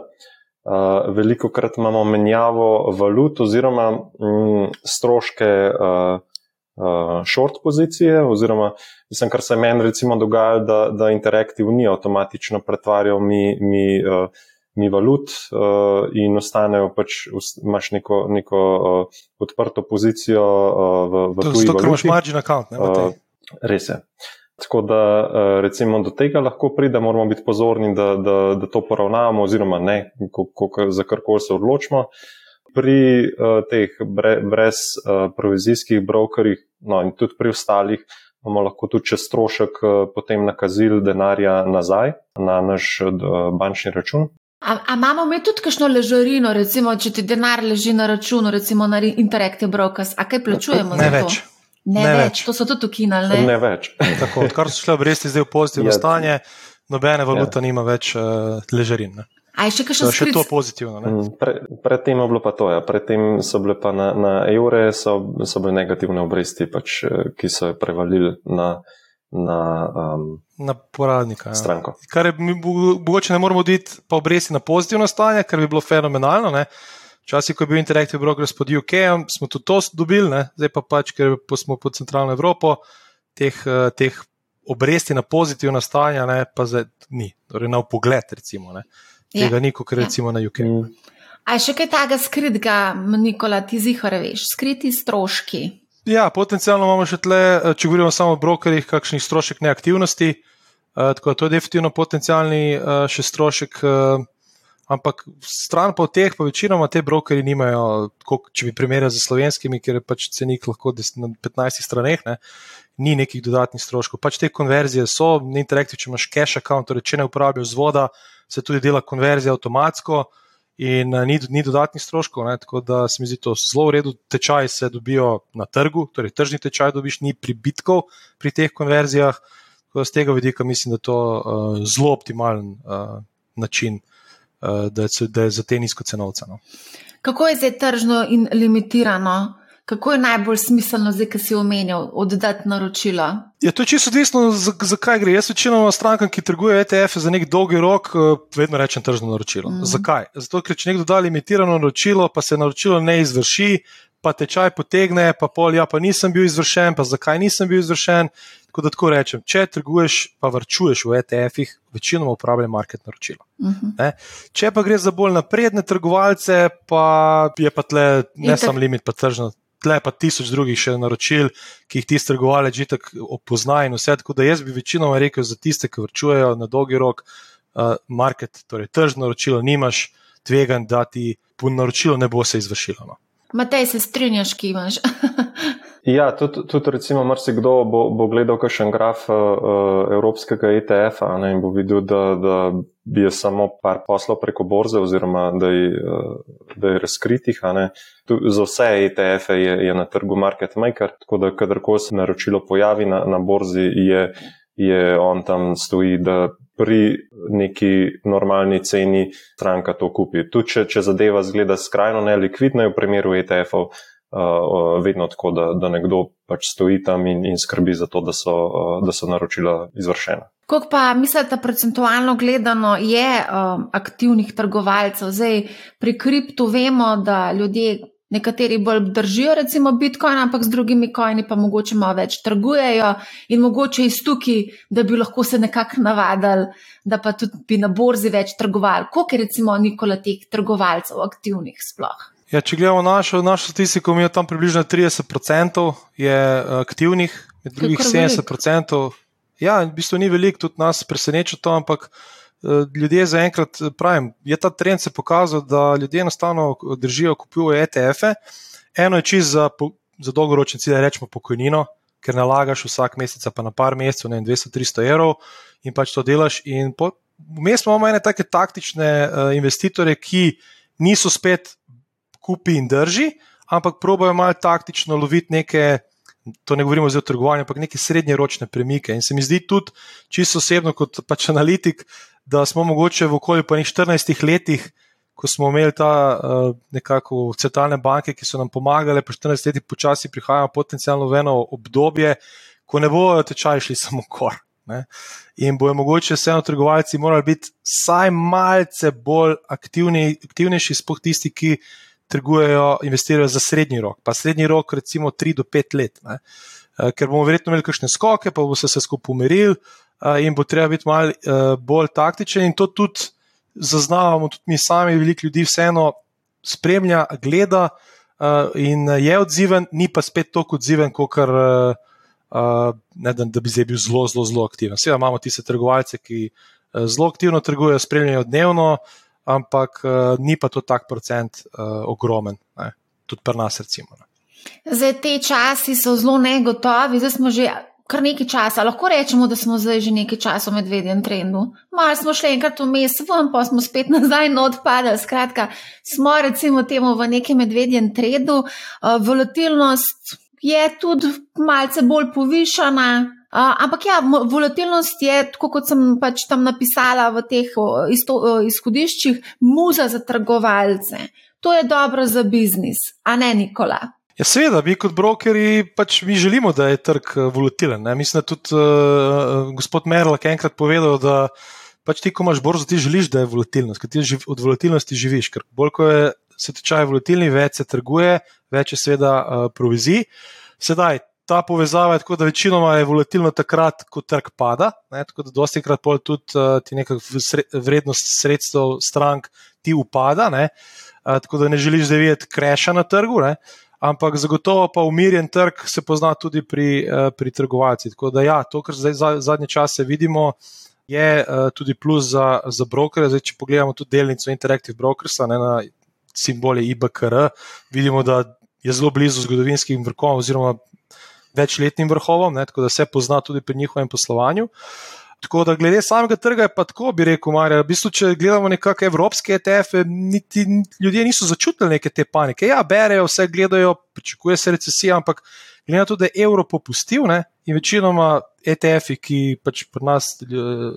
Uh, veliko krat imamo menjavo valut oziroma mm, stroške uh, uh, short pozicije, oziroma mislim, kar se meni recimo dogaja, da, da Interactive ni avtomatično pretvarjal mi, mi, uh, mi valut uh, in ostanejo pač, imaš neko, neko uh, odprto pozicijo uh, v, v tuji valuti. Zato, ker imaš margin account, ne? Uh, res je. Tako da eh, recimo do tega lahko pride, moramo biti pozorni, da, da, da to poravnamo, oziroma ne, ko, ko, za karkoli se odločimo. Pri uh, teh bre, brez uh, provizijskih brokerjih, no in tudi pri ostalih, bomo lahko tudi čez strošek uh, potem nakazili denarja nazaj na naš uh, bančni račun. A, a imamo mi tudi kakšno ležarino, recimo, če ti denar leži na računu, recimo na Interactive Brokers, a kaj plačujemo ne za več. to? Ne, Ne več. več. to so tudi ukinali. Ne? Ne več. Tako, odkar so šle obresti zdaj v pozitivno Ja. stanje, nobene valuta Ja. nima več uh, ležarin. Ne. A je še To kakšen je še skrit? to pozitivno. Ne. Mm, Pre, predtem je bilo pa to, ja. predtem so bile pa na, na evre, so, so bile negativne obresti, pač, eh, ki so jo prevalili na, na um, Na poradnika. Ja. stranko. Kar je mogoče ne moramo oditi pa obresti na pozitivno stanje, kar bi bilo fenomenalno. Ne. Včasih, ko je bil Interactive Brokers pod UK, smo tudi to dobili, ne. zdaj pa pač, ker smo pod centralno Evropo, teh, eh, teh obresti na pozitivna stanja, ne, pa zdaj ni, torej na pogled, recimo. Ne. Ja. Tega ni, kot Ja. recimo na UK. Mm. A je še kaj takega skritega, Nikola, ti zihar veš, skriti stroški. Ja, potencialno imamo še tle, eh, če govorimo samo o brokerjih, kakšnih strošek neaktivnosti. Uh, tako da to je definitivno potencialni uh, še strošek, uh, ampak stran pa od teh, pa večinoma te brokerji nimajo, koliko, če bi primerjali z slovenskimi, ker je pač cenik lahko na 15 straneh, ne, ni nekih dodatnih stroškov. Pač te konverzije so, na Interactive, če imaš cache account, torej če ne uporabljaš vzvoda, se tudi dela konverzija avtomatsko. In uh, ni, ni dodatnih stroškov, ne, tako da se mi zdi to zelo v redu. Tečaji se dobijo na trgu, torej tržni tečaj dobiš, ni pribitkov pri teh konverzijah. Z tega vidika mislim, da je to uh, zelo optimalen uh, način, uh, da, je, da je za te nizkocenovce. No. Kako je zdaj tržno in limitirano? Kako je najbolj smiselno, zdaj, ki si omenil, oddati naročila? Ja, to je čisto odvisno, zakaj za kaj gre. Jaz večinoma strankam, ki trgujejo ETF za nek dolgi rok, eh, vedno rečem tržno naročilo. Mm. Zakaj? Zato, ker če nekdo da limitirano naročilo, pa se naročilo ne izvrši, pa tečaj potegne, pa pol, ja, pa nisem bil izvršen, pa zakaj nisem bil izvršen. Tako da tako rečem, če trguješ, pa vrčuješ v ETF-ih, večinoma uporabljaj market naročilo. Uh -huh. Ne? Če pa gre za bolj napredne trgovalce, pa je pa tle ne samo limit, pa tržno. Tle pa tisoč drugih še naročil, ki jih tisti trgovalec že tako opozna in vse. Tako da jaz bi večinoma rekel za tiste, ki vrčujejo na dolgi rok, uh, market, torej tržno naročilo, nimaš tvegan, da ti po naročilu ne bo se izvršilo. No. Matej, se strinjaš, ki imaš? Ja, tudi, tudi recimo, marsikdo bo, bo gledal kakšen graf uh, evropskega ETF-a ne, in bo videl, da, da je samo par poslov preko borze oziroma da je, uh, da je razkritih. Tu, za vse ETF-e je, je na trgu market maker, tako da kadarkoli se naročilo pojavi na, na borzi, je, je on tam stoji, da pri neki normalni ceni stranka to kupi. Tudi če, če zadeva zgleda skrajno nelikvidna, je v primeru ETF-ov uh, vedno tako, da, da nekdo pač stoji tam in, in skrbi za to, da so, uh, da so naročila izvršena. Koliko pa mislite, procentualno gledano je um, aktivnih trgovalcev? Zdaj pri kriptu vemo, da ljudje. Nekateri bolj držijo, recimo, Bitcoin, ampak z drugimi kojni pa mogoče malo več trgujejo in mogoče iz tukaj, da bi lahko se nekako navadili, da pa tudi bi na borzi več trgovali. Koliko je recimo Nikola teh trgovalcev aktivnih sploh? Ja, če gledamo našo, našo statistiko, mi je tam približno 30% je eh, aktivnih, med drugih kar 70%. Ja, v bistvu ni veliko, tudi nas preseneča to, ampak ljudje zaenkrat, eh, pravim, je ta trend se pokazal, da ljudje enostavno držijo, kupujejo ETF-e. Eno je čisto za, za dolgoročni cilj, rečemo pokojnino, ker nalagaš vsak mesec, pa na par mesecev, ne vem, 200-300 evrov in pač to delaš. In po- Vmes imamo ene take taktične uh, investitorje, ki niso spet kupi in drži, ampak probojajo malo taktično loviti neke, to ne govorimo zdaj o trgovanju, ampak neke srednjeročne premike. In se mi zdi tudi čisto osebno, kot pač analitik, da smo mogoče v okolju po nekih 14 letih, ko smo imeli ta uh, nekako centralne banke, ki so nam pomagale, po 14 letih počasi prihajamo potencialno v eno obdobje, ko ne bojo tečaji šli samo kor. Ne? In bojo mogoče vseeno trgovalci morali biti vsaj malce bolj aktivni, aktivnejši, sploh tisti, ki trgujejo, investirajo za srednji rok. Pa srednji rok, recimo 3 do 5 let. Ne? Eh, Ker bomo verjetno imeli kakšne skoke, pa bo se vse skupaj umiril in bo treba biti malo eh, bolj taktičen. In to tudi zaznavamo, tudi mi sami, veliko ljudi vseeno spremlja, gleda eh, in je odziven, ni pa spet tako odziven, kot kar. Uh, ne, da, bi zdaj bil zelo, zelo, zelo aktiven. Seveda imamo tiste trgovalce, ki zelo aktivno trgujejo, spremljajo dnevno, ampak ni pa to tak procent ogromen, ne? tudi pri nas, recimo. Ne? Zdaj, te časi so zelo negotovi, zdaj smo že kar nekaj časa, lahko rečemo, da smo zdaj že nekaj časa v medvedjem trendu. Malo smo šli enkrat vmes, ven, pa smo spet nazaj in odpadali. Skratka, smo recimo temu v nekem medvedjem trendu. Uh, volatilnost je tudi malce bolj povišana. Uh, ampak ja, volatilnost je, tako kot sem pač tam napisala v teh isto, izhodiščih, muza za trgovalce. To je dobro za biznis, a ne Nikola. Ja, seveda, mi kot brokeri pač mi želimo, da je trg eh, volatilen. Ne? Mislim, da tudi uh, gospod Merl je enkrat povedal, da pač ti, ko imaš borzo, ti želiš, da je volatilnost, ker ti od volatilnosti živiš. Ker bolj ko je se tečaj volatilni, več se trguje, več je seveda uh, provizij. Sedaj, ta povezava je tako, da večinoma je volatilno takrat, ko trg pada. Ne? Tako da dosti krat pol tudi uh, ti neka vrednost sredstev strank ti upada. Uh, tako da ne želiš, da videti kreša na trgu. Ne? Ampak zagotovo pa umirjen trg se pozna tudi pri, uh, pri trgovalcih. Tako da, ja, to, kar zdaj za, zadnje čase vidimo, je uh, tudi plus za, za brokere. Zdaj, če pogledamo tudi delnico Interactive Brokers, ne na simbole IBKR, vidimo, da je zelo blizu zgodovinskim vrhovom oziroma večletnim vrhovom, ne, tako da se pozna tudi pri njihovem poslovanju. Uh, Tako da, glede samega trga, je pa tako, bi rekel, Marja. V bistvu, če gledamo nekakšne evropske ETF-e, niti ljudje niso začutili neke te panike. Ja, berejo, vse gledajo, pričakuje se recesija, ampak glede na to, da je evro popustil ne, in večinoma ETF-i, ki pač pri nas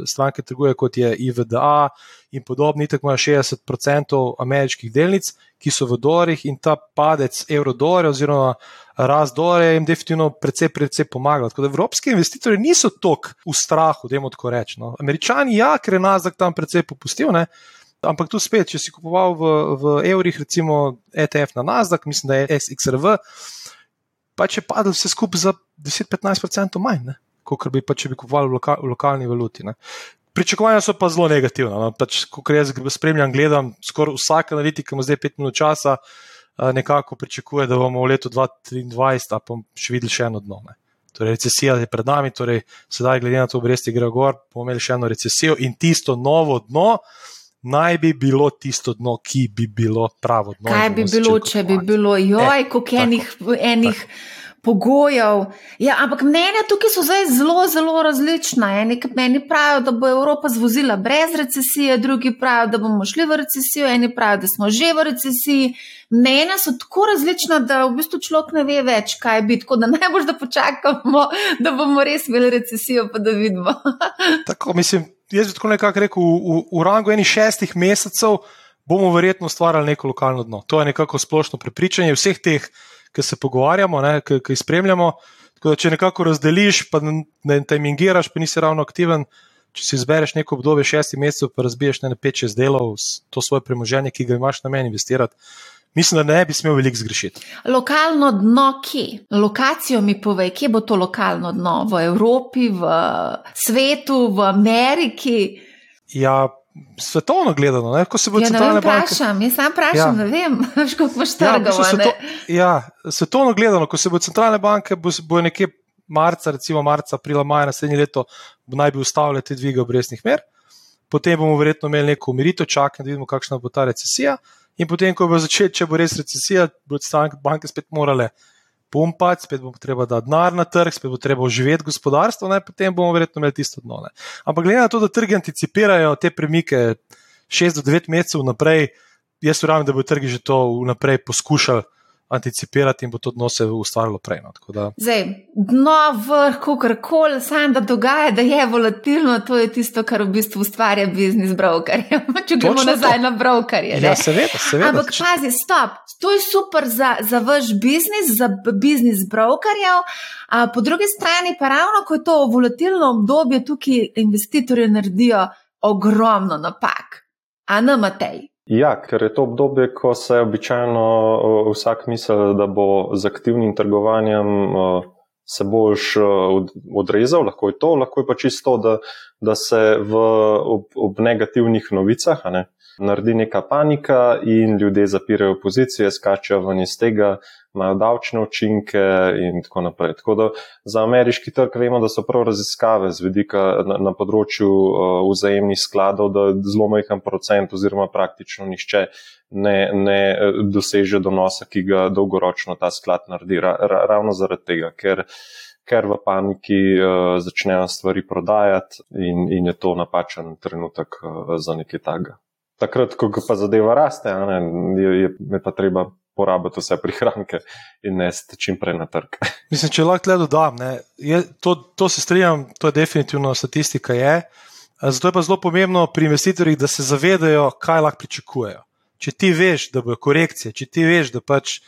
stranke trgujejo, kot je IVDA in podobni, tako imajo 60% ameriških delnic, ki so v dorih in ta padec evro-dore oziroma rast dore jim definitivno precej, precej pomaga. Tako da evropski investitorji niso tok v strahu, da jim tako rečemo. No. Američani, ja, ker je nazak tam precej popustil. Ne? Ampak tu spet, če si kupoval v, v evrih, recimo ETF na Nasdaq, mislim, da je SXRV, pa če padel vse skupaj za 10-15% manj, kot bi pa če bi kupovali v, loka, v lokalni valuti. Ne. Pričakovanja so pa zelo negativna. No. Pač, ko jaz spremljam, gledam, skoraj vsak analitik, ki ima zdaj 5 minut časa, nekako pričakuje, da bomo v letu 2023 pa še videli še eno dno. Ne. Torej, recesija je pred nami, torej, sedaj, glede na to, obresti gre gor, bomo imeli še eno recesijo in tisto novo dno naj bi bilo tisto dno, ki bi bilo pravo dno. Kaj bi bilo, če bi bilo, joj, e, koliko enih. enih Pogojev. Ja, ampak mnenja tukaj so zdaj zelo, zelo različna. Eni meni pravijo, da bo Evropa zvozila brez recesije, drugi pravijo, da bomo šli v recesijo, eni pravijo, da smo že v recesiji. Mnenja so tako različna, da v bistvu človek ne ve več, kaj bi. Tako da najbolj da počakamo, da bomo res imeli recesijo, pa da vidimo. tako mislim, jaz bi tako nekako rekel, v, v rangu enih šestih mesecev bomo verjetno ustvarjali neko lokalno dno. To je nekako splošno prepričanje vseh teh, ki se pogovarjamo, ki jih spremljamo. Da, če nekako razdeliš, pa ne tajmingiraš, pa nisi ravno aktiven, če si izbereš neko obdobje šestih mesecev, pa razbiješ ne pet, šest delov, to svoje premoženje, ki ga imaš na meni investirati mislim, da ne bi smel veliko zgrešiti. Lokalno dno, kje? Lokacijo mi povej, kje bo to lokalno dno? V Evropi, v svetu, v Ameriki? Ja. Svetovno gledano, ne? ko se bo centralna ja, banka. Vprašam, jaz sam vprašam, ja. ne vem, kako boš trgal. Ja, sveto, ja, svetovno gledano, ko se bo centralne banke, bo, bo nekje marca, recimo marca, aprila, maja naslednje leto, naj bi ustavile te dvige obrestnih mer, potem bomo verjetno imeli neko umiritev, čakaj, da vidimo, kakšna bo ta recesija. In potem, ko bo začeti, če bo res recesija, bodo stranke banke spet morale pumpati, spet bo treba dati denar na trg, spet bo treba oživeti gospodarstvo, ne? potem bomo verjetno imeli tisto dno. Ne? Ampak glede na to, da trgi anticipirajo te premike 6 do 9 mesecev naprej, jaz verjamem, da bo trgi že to vnaprej poskušali anticipirati in bo to dno se ustvarilo prej. No, da... Zdaj, dno, vrh, kar koli, samo da dogaja, da je volatilno, to je tisto, kar v bistvu ustvarja biznis brokerje. Če gremo nazaj to. na brokerje. Ja, seveda, seveda. Ampak če... pazi, stop, to je super za, za vaš biznis, za biznis brokerjev. A po drugi strani pa ravno, ko je to volatilno obdobje, tukaj investitorji naredijo ogromno napak. A na Matej. Ja, ker je to obdobje, ko se običajno vsak misli, da bo z aktivnim trgovanjem se boš odrezal, lahko je to, lahko je pa čisto, da, da se v, ob, ob negativnih novicah ne, naredi neka panika in ljudje zapirajo pozicije, skačejo ven iz tega, imajo davčne učinke in tako naprej. Tako da za ameriški trg vemo, da so prav raziskave z vidika na, na področju uh, vzajemnih skladov, da zelo majhen procent oziroma praktično nišče ne, ne uh, doseže donosa, ki ga dolgoročno ta sklad naredi. Ra, ra, ravno zaradi tega, ker, ker v paniki uh, začnejo stvari prodajati in, in je to napačen trenutek uh, za nekaj takega. Takrat, ko pa zadeva raste, ne, je, je, je pa treba porabiti vse prihranke in ne čim prej na trg. Mislim, če lahko le dodam, je, to, to se strinjam, to je definitivno statistika. Je. Zato je pa zelo pomembno pri investitorjih, da se zavedajo, kaj lahko pričakujejo. Če ti veš, da bo korekcija, če ti veš, da pač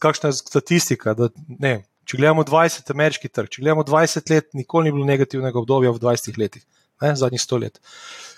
kakšna je statistika. Da, ne, če gledamo 20 ameriški trg, če gledamo 20 let, nikoli ni bilo negativnega obdobja v 20 letih, ne, zadnjih 100 let.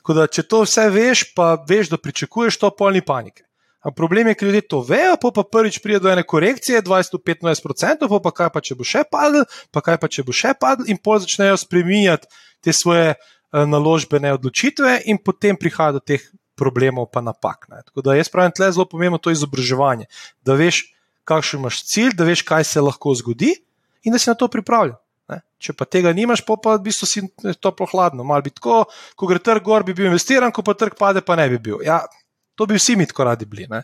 Da, če to vse veš, pa veš, da pričakuješ to, polni panike. A problem je, ker ljudje to vejo, pa, pa prvič pride do ene korekcije, 20-25%, pa, pa kaj pa če bo še padel, pa kaj pa če bo še padel, in pol začnejo spreminjati te svoje uh, naložbene odločitve, in potem prihaja do teh problemov, pa napak. Ne. Tako da jaz pravim, tle je zelo pomembno to izobraževanje, da veš, kakšen imaš cilj, da veš, kaj se lahko zgodi, in da si na to pripravljen. Ne. Če pa tega nimaš, pa, pa v bistvu si toplo hladno. Mal bi tako, ko gre trg gor, bi bil investiran, ko pa trg pade, pa ne bi bil. Ja, To bi vsi mi tako radi bili. Ne?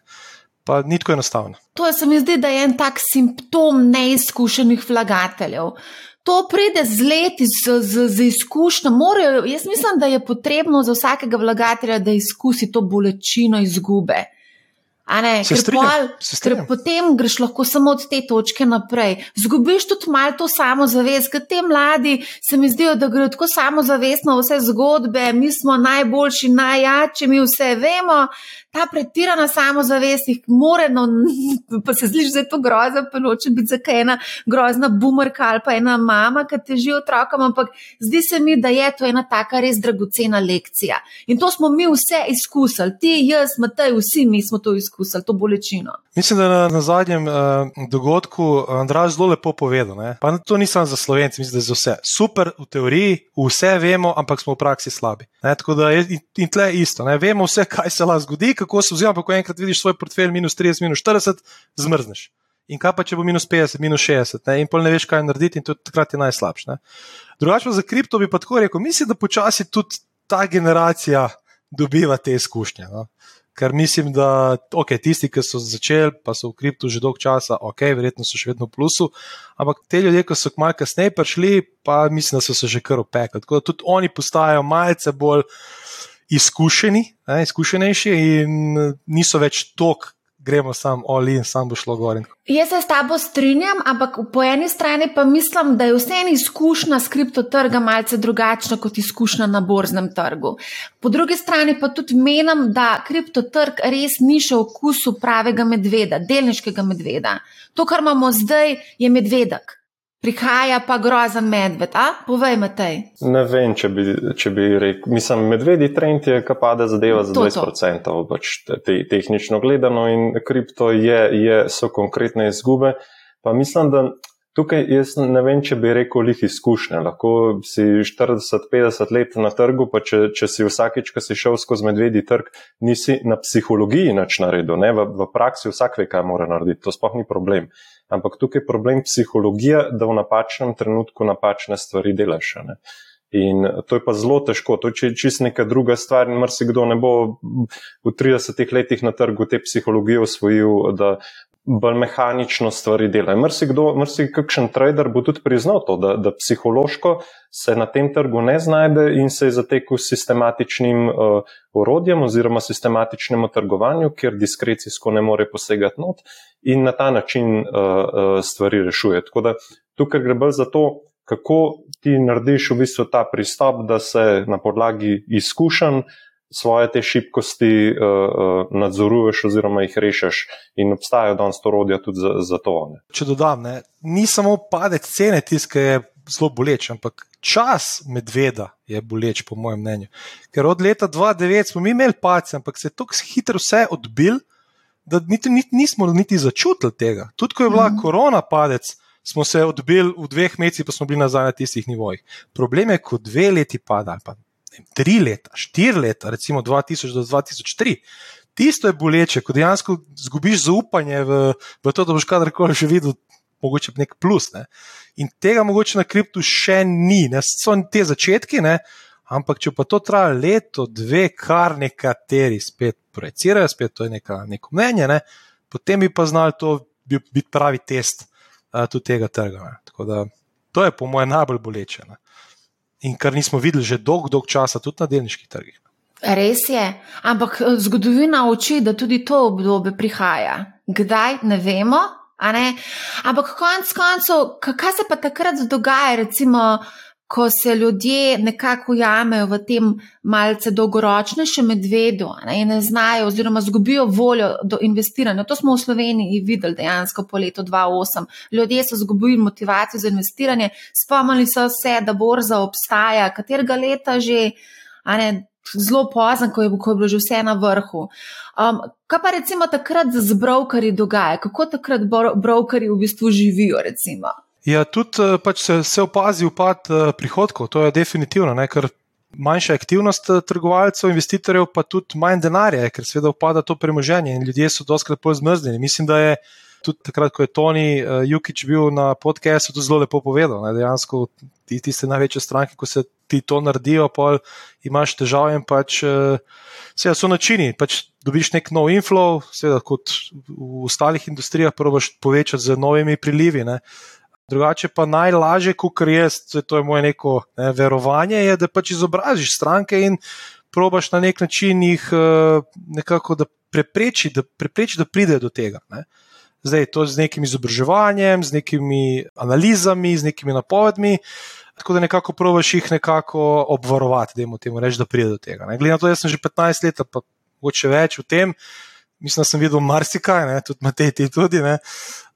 Pa ni tako enostavno. To se mi zdi, da je en tak simptom neizkušenih vlagateljev. To pride z leti, z, z, z izkušnjo. Jaz mislim, da je potrebno za vsakega vlagatelja, da izkusi to bolečino izgube. Ne, se ker, pol, ker potem greš lahko samo od te točke naprej. Zgubiš tudi malo to samozavest, ker te mladi se mi zdijo, da grejo tako samozavestno vse zgodbe, mi smo najboljši, najjači, mi vse vemo ta pretirana samozavest, ki more, no, pa se zdi, da je to grozno, pa noče biti za kaj ena grozna bumerka ali pa ena mama, ki teži otrokom, ampak zdi se mi, da je to ena taka res dragocena lekcija. In to smo mi vse izkusili, ti, jaz, Matej, vsi mi smo to izkusili, to bolečino. Mislim, da na, na zadnjem uh, dogodku Andrej zelo lepo povedal. Ne? Pa to ni samo za slovence, mislim, da je za vse. Super v teoriji, vse vemo, ampak smo v praksi slabi. Ne? Tako da je in, in tle isto. Ne? Vemo vse, kaj se lahko zgodi, kako se vzima, pa ko enkrat vidiš svoj portfelj minus 30, minus 40, zmrzneš. In kaj pa, če bo minus 50, minus 60, ne? in pol ne veš, kaj narediti, in to takrat je najslabše. Drugače, za kripto bi pa tako rekel, mislim, da počasi tudi ta generacija dobiva te izkušnje. No? Ker mislim, da okay, tisti, ki so začeli, pa so v kriptu že dolgo časa, ok, verjetno so še vedno v plusu, ampak te ljudje, ki so malo kasneje prišli, pa mislim, da so se že kar opekli. Tako da tudi oni postajajo malce bolj izkušeni, ne, izkušenejši in niso več tok gremo sam olin, sam bo šlo gor. Jaz se s tabo strinjam, ampak po eni strani pa mislim, da je vseeno izkušnja s kriptotrga malce drugačna kot izkušnja na borznem trgu. Po drugi strani pa tudi menim, da kriptotrg res ni še v okusu pravega medveda, delniškega medveda. To, kar imamo zdaj, je medvedek prihaja pa grozen medved. A? Povej, Matej. Ne vem, če bi, če bi rekel. Mislim, medvedji trend je, ki pade zadeva za 20%, pač te, tehnično gledano, in kripto je, je, so konkretne izgube. Pa mislim, da tukaj jaz ne vem, če bi rekel lih izkušnje. Lahko si 40-50 let na trgu, pa če, če si vsakič, ko si šel skozi medvedji trg, nisi na psihologiji nič naredil. V, v praksi vsak ve, kaj mora narediti. To sploh ni problem ampak tukaj je problem psihologija, da v napačnem trenutku napačne stvari delaš. Ne? In to je pa zelo težko, to je čist neka druga stvar, in marsikdo ne bo v 30 letih na trgu te psihologije osvojil, da bolj mehanično stvari dela. Marsikdo, marsikakšen trader bo tudi priznal to, da, da psihološko se na tem trgu ne znajde in se je zatekel s sistematičnim uh, orodjem oziroma sistematičnemu trgovanju, kjer diskrecijsko ne more posegati not in na ta način uh, uh, stvari rešuje. Tako da tukaj gre bolj za to, kako ti narediš v bistvu ta pristop, da se na podlagi izkušenj svoje te šibkosti uh, nadzoruješ oziroma jih rešiš in obstajajo danes orodja tudi za, za to. Ne. Če dodam, ne, ni samo padec cene tiska, je zelo boleč, ampak čas medveda je boleč, po mojem mnenju. Ker od leta 2009 smo mi imeli pace, ampak se je tako hitro vse odbil, da niti, niti, nismo niti začutili tega. Tudi ko je bila mm -hmm. korona padec. Smo se odbili v dveh mesecih, pa smo bili nazaj na tistih nivojih. Problem je, ko dve leti pada, ali pa vem, tri leta, štiri leta, recimo 2000 do 2003. Tisto je boleče, ko dejansko zgubiš zaupanje v, v to, da boš kadarkoli že videl, mogoče nek plus. Ne? In tega mogoče na kriptu še ni, ne? so te začetki, ne? ampak če pa to traja leto, dve, kar nekateri spet projicirajo, spet to je neka, neko mnenje, ne? potem bi pa znali to biti pravi test uh, tudi tega trga. Ne? Tako da To je po mojem najbolj boleče. Ne? In kar nismo videli že dolg, dolg časa, tudi na delniških trgih. Res je, ampak eh, zgodovina uči, da tudi to obdobje prihaja. Kdaj, ne vemo, ne? ampak konec koncev, kaj se pa takrat dogaja, recimo, ko se ljudje nekako jamejo v tem malce dolgoročnejšem medvedu ne? in ne znajo, oziroma zgubijo voljo do investiranja. To smo v Sloveniji videli dejansko po letu 2008. Ljudje so izgubili motivacijo za investiranje, spomnili so se, da borza obstaja, katerega leta že. Zelo pozno, ko, ko je bilo že vse na vrhu. Um, kaj pa recimo takrat z brokerji dogaja? Kako takrat brokerji v bistvu živijo? Recimo? Ja, tudi eh, pač se, se opazi upad eh, prihodkov, to je definitivno, ne, ker manjša aktivnost eh, trgovalcev, investitorjev, pa tudi manj denarja, ker seveda upada to premoženje in ljudje so doskrat bolj zmrznjeni. Mislim, da je tudi takrat, ko je Toni Jukič bil na podkastu, to zelo lepo povedal. Ne, dejansko ti, tiste največje stranke, ko se ti to naredijo, pa imaš težave in pač. Seveda so načini, pač dobiš nek nov inflow, seveda kot v ostalih industrijah, probiš povečati z novimi prilivi. Ne. Drugače pa najlažje, kot jaz, to je moje neko ne, verovanje, je, da pač izobražiš stranke in probaš na nek način jih uh, nekako prepreči, da, prepreči, da pride do tega. Ne. Zdaj to z nekim izobraževanjem, z nekimi analizami, z nekimi napovedmi. Tako da nekako probiš jih nekako obvarovati, da jim temu reči, da pride do tega. Glede na to, da sem že 15 let, pa mogoče več v tem, mislim, da sem videl marsikaj, ne, tudi Matej, ti tudi. Ne.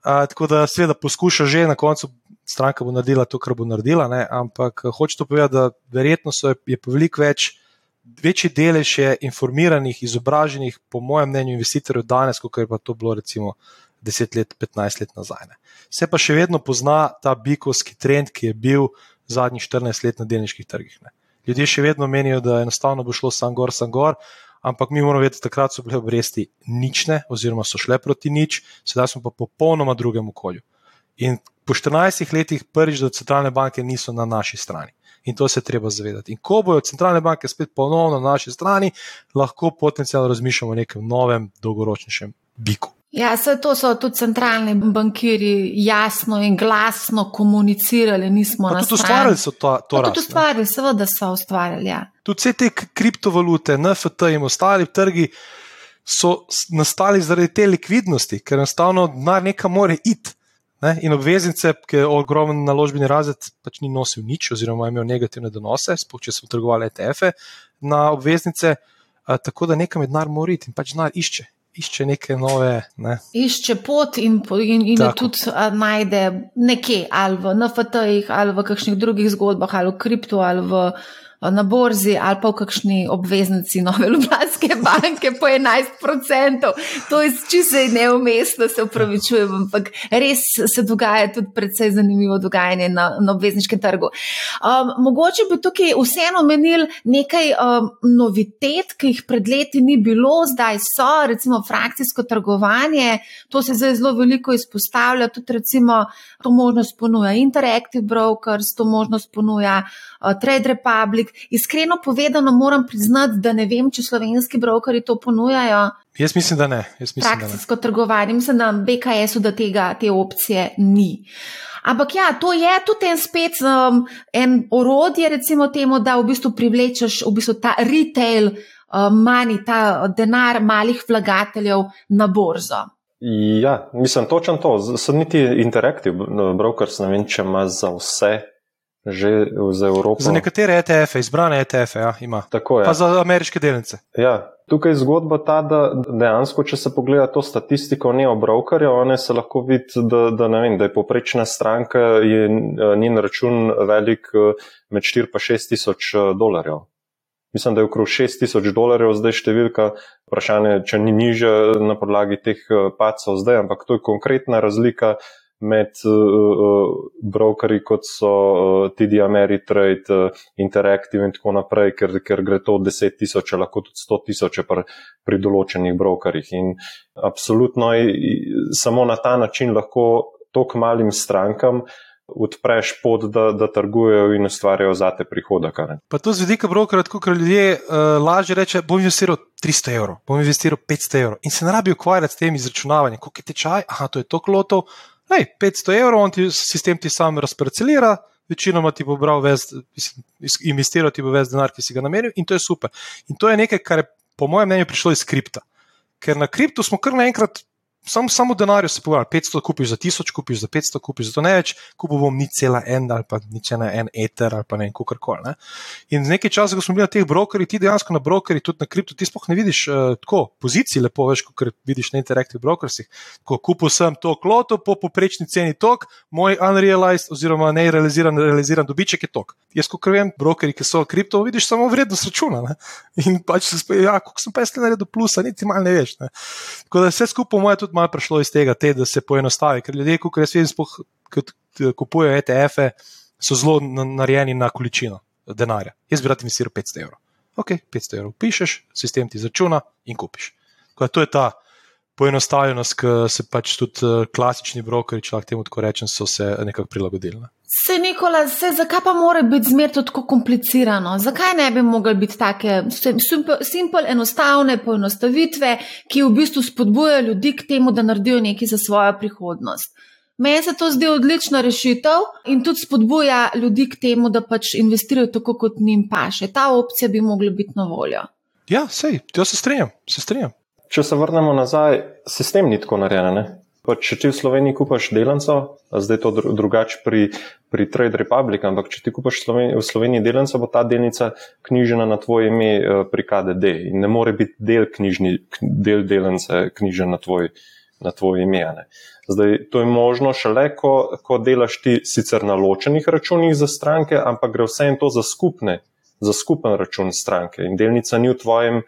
Tako da, seveda, poskuša že na koncu, stranka bo naredila to, kar bo naredila, ne? ampak hoče to povedati, da verjetno so, je pa veliko več, večji delež je informiranih, izobraženih, po mojem mnenju, investitorjev danes, kot je pa to bilo recimo 10 let, 15 let nazaj. Ne? Se pa še vedno pozna ta bikovski trend, ki je bil zadnjih 14 let na delniških trgih. Ne? Ljudje še vedno menijo, da enostavno bo šlo sam gor, sam gor ampak mi moramo vedeti, takrat so bile obresti nične, oziroma so šle proti nič, sedaj smo pa popolnoma drugem okolju. In po 14 letih prvič, da centralne banke niso na naši strani. In to se treba zavedati. In ko bojo centralne banke spet ponovno na naši strani, lahko potencialno razmišljamo o nekem novem, dolgoročnejšem biku. Ja, vse to so tudi centralni bankiri jasno in glasno komunicirali, nismo na to. Tudi ustvarjali so to. to tudi ustvarjali, seveda so ustvarjali. Ja. Tudi vse te kriptovalute, NFT in ostali trgi so nastali zaradi te likvidnosti, ker enostavno denar nekam more iti. Ne? In obveznice, ki je ogromen naložbeni razred, pač ni nosil nič, oziroma imel negativne donose, sploh če so trgovali ETF-e na obveznice, a, tako da nekam je denar morit in pač denar išče išče neke nove. Ne. Išče pot in, in, in tudi a, najde nekje, ali v NFT-jih, ali v kakšnih drugih zgodbah, ali v kriptu, ali v na borzi ali pa v kakšni obveznici Nove Ljubljanske banke po 11%. To je čisto neumestno, se upravičujem, ampak res se dogaja tudi precej zanimivo dogajanje na, na obvezniškem trgu. Um, mogoče bi tukaj vseeno omenili nekaj um, novitet, ki jih pred leti ni bilo, zdaj so, recimo frakcijsko trgovanje, to se zdaj zelo veliko izpostavlja, tudi recimo to možnost ponuja Interactive Brokers, to možnost ponuja uh, Trade Republic. Iskreno povedano, moram priznati, da ne vem, če slovenski brokeri to ponujajo. Jaz mislim, da ne. Praktično trgovanje, mislim, da BKS-u da tega, te opcije ni. Ampak ja, to je tudi en spet um, en orodje, recimo temu, da v bistvu privlečeš v bistvu ta retail um, money, ta denar malih vlagateljev na borzo. Ja, mislim, točno to. Sodniti Interactive Brokers, ne vem, če ima za vse že za Evropo. Za nekatere ETF-e, izbrane ETF-e, ja, ima. Tako je. Pa za ameriške delnice. Ja. Tukaj je zgodba ta, da dejansko, če se pogleda to statistiko neobrokerja, one se lahko vidi, da, da, vem, da je poprečna stranka, je njen račun velik med 4 in 6 tisoč dolarjev. Mislim, da je okrog 6 tisoč dolarjev zdaj številka, vprašanje, če ni nižja na podlagi teh pacov zdaj, ampak to je konkretna razlika med uh, brokerji, kot so uh, TD Ameritrade, Interactive in tako naprej, ker, ker gre to od 10 tisoč, lahko tudi 100 tisoč pri, pri določenih brokerjih. In absolutno je samo na ta način lahko tok malim strankam. Odpreš pot, da, da trgujejo in ustvarjajo zate prihodek. Pa to z vidika brokera, tako kot ljudje uh, lažje reče, bom investiral 300 evrov, bom investiral 500 evrov in se ne rabi ukvarjati s tem izračunavanjem, koliko je tečaj, aha, to je to klotov, Lej, 500 evrov, on ti sistem ti sam razparcelira, večinoma ti bo bral ves, investiral ti bo ves denar, ki si ga namenil in to je super. In to je nekaj, kar je po mojem mnenju prišlo iz kripta. Ker na kriptu smo kar naenkrat samo, samo denarju se pogovarjali. 500 kupiš za 1000, kupiš za 500, kupiš za to ne več, kupil bom ni cela en ali pa ni cela en eter ali pa ne vem, kako koli. Ne. In nekaj časa, ko smo bili na teh brokerjih, ti dejansko na brokerjih, tudi na kriptu, ti sploh ne vidiš uh, tako pozicij, lepo veš, kot vidiš na Interactive Brokersih. Ko kupil sem to kloto po poprečni ceni tok, moj unrealized oziroma nerealiziran realiziran dobiček je tok. Jaz, ko vem, brokerji, ki so kripto, vidiš samo vrednost računa. Ne. In pač se spomniš, ja, koliko sem pa jaz naredil plusa, niti malo ne veš. Ne. Tako da vse skupaj, moje, tudi malo prišlo iz tega, te, da se poenostavi. Ker ljudje, ko jaz vidim, ki kupujejo ETF-e, so zelo narejeni na količino denarja. Jaz bi rad investiral 500 evrov. Ok, 500 evrov pišeš, sistem ti začuna in kupiš. Kaj, to je ta poenostavljenost, ki se pač tudi eh, klasični brokeri, če lahko temu tako rečem, so se nekako prilagodili. Ne? Se, Nikola, se, zakaj pa mora biti zmerno tako komplicirano? Zakaj ne bi mogli biti take simple, enostavne poenostavitve, ki v bistvu spodbujajo ljudi k temu, da naredijo nekaj za svojo prihodnost? Meni se to zdi odlična rešitev in tudi spodbuja ljudi k temu, da pač investirajo tako, kot njim paše. Ta opcija bi mogla biti na voljo. Ja, sej, to se strinjam, se strinjam. Če se vrnemo nazaj, sistem ni tako narejen. Če ti v Sloveniji kupaš delenco, zdaj je to drugače pri, pri Trade Republic, ampak če ti kupaš v Sloveniji delenco, bo ta delnica knjižena na tvoje ime eh, pri KDD in ne more biti del, knjižni, del delence knjižen na tvoj, na tvoje ime. Zdaj, to je možno šele, ko, ko delaš ti sicer na ločenih računih za stranke, ampak gre vse in to za skupne, za skupen račun stranke in delnica ni v tvojem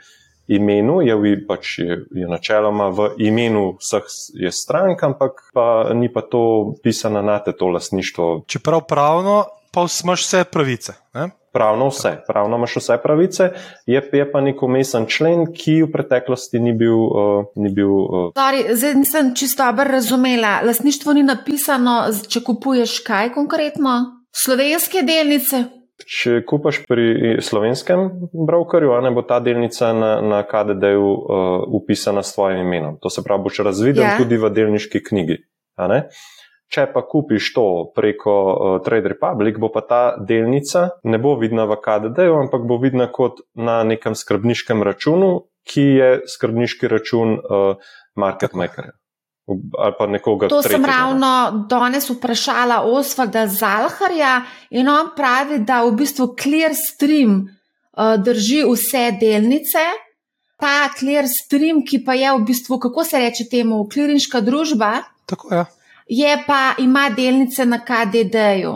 imenu, je, v, pač je, je načeloma v imenu vseh strank, ampak pa ni pa to pisano na te to lasništvo. Čeprav pravno, pa imaš vse pravice. Ne? Pravno vse, pravno imaš vse pravice, je, je pa nek umesen člen, ki v preteklosti ni bil. Uh, ni bil uh... Sorry, zdaj nisem čisto dobro razumela. Lasništvo ni napisano, če kupuješ kaj konkretno? Slovenske delnice, Če kupaš pri slovenskem brokerju, ne bo ta delnica na, na KDD-ju uh, upisana s tvojim imenom. To se pravi, boš razviden yeah. Ja. tudi v delniški knjigi. Če pa kupiš to preko uh, Trade Republic, bo pa ta delnica ne bo vidna v KDD-ju, ampak bo vidna kot na nekem skrbniškem računu, ki je skrbniški račun uh, market makerja ali pa nekoga drugega. To tretjega. sem ravno danes vprašala Osvalda Zalharja in on pravi, da v bistvu Clearstream uh, drži vse delnice. Ta Clearstream, ki pa je v bistvu, kako se reče temu, klirinška družba, Tako, ja. je pa ima delnice na KDD-ju.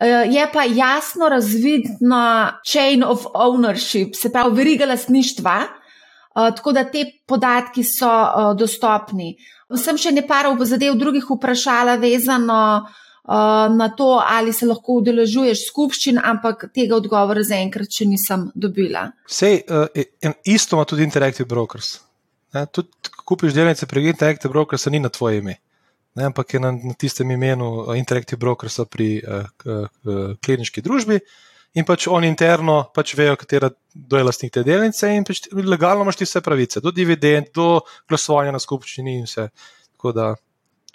Uh, je pa jasno razvidna chain of ownership, se pravi, veriga lasništva, uh, tako da te podatki so dostopni. Sem še nekaj zadev drugih vprašala, vezano uh, na to, ali se lahko udeležuješ skupščin, ampak tega odgovora zaenkrat še nisem dobila. Sej, uh, isto ima tudi Interactive Brokers. Tudi, ko kupiš delnice prek Interactive Brokers, ni na tvoje ime. Ne, ampak je na, na tistem imenu Interactive Brokers pri uh, klinički družbi in pač oni interno pač vejo, katera je lastnik te delnice in pač legalno imaš ti vse pravice, do dividend, do glasovanja na skupščini in vse. Da,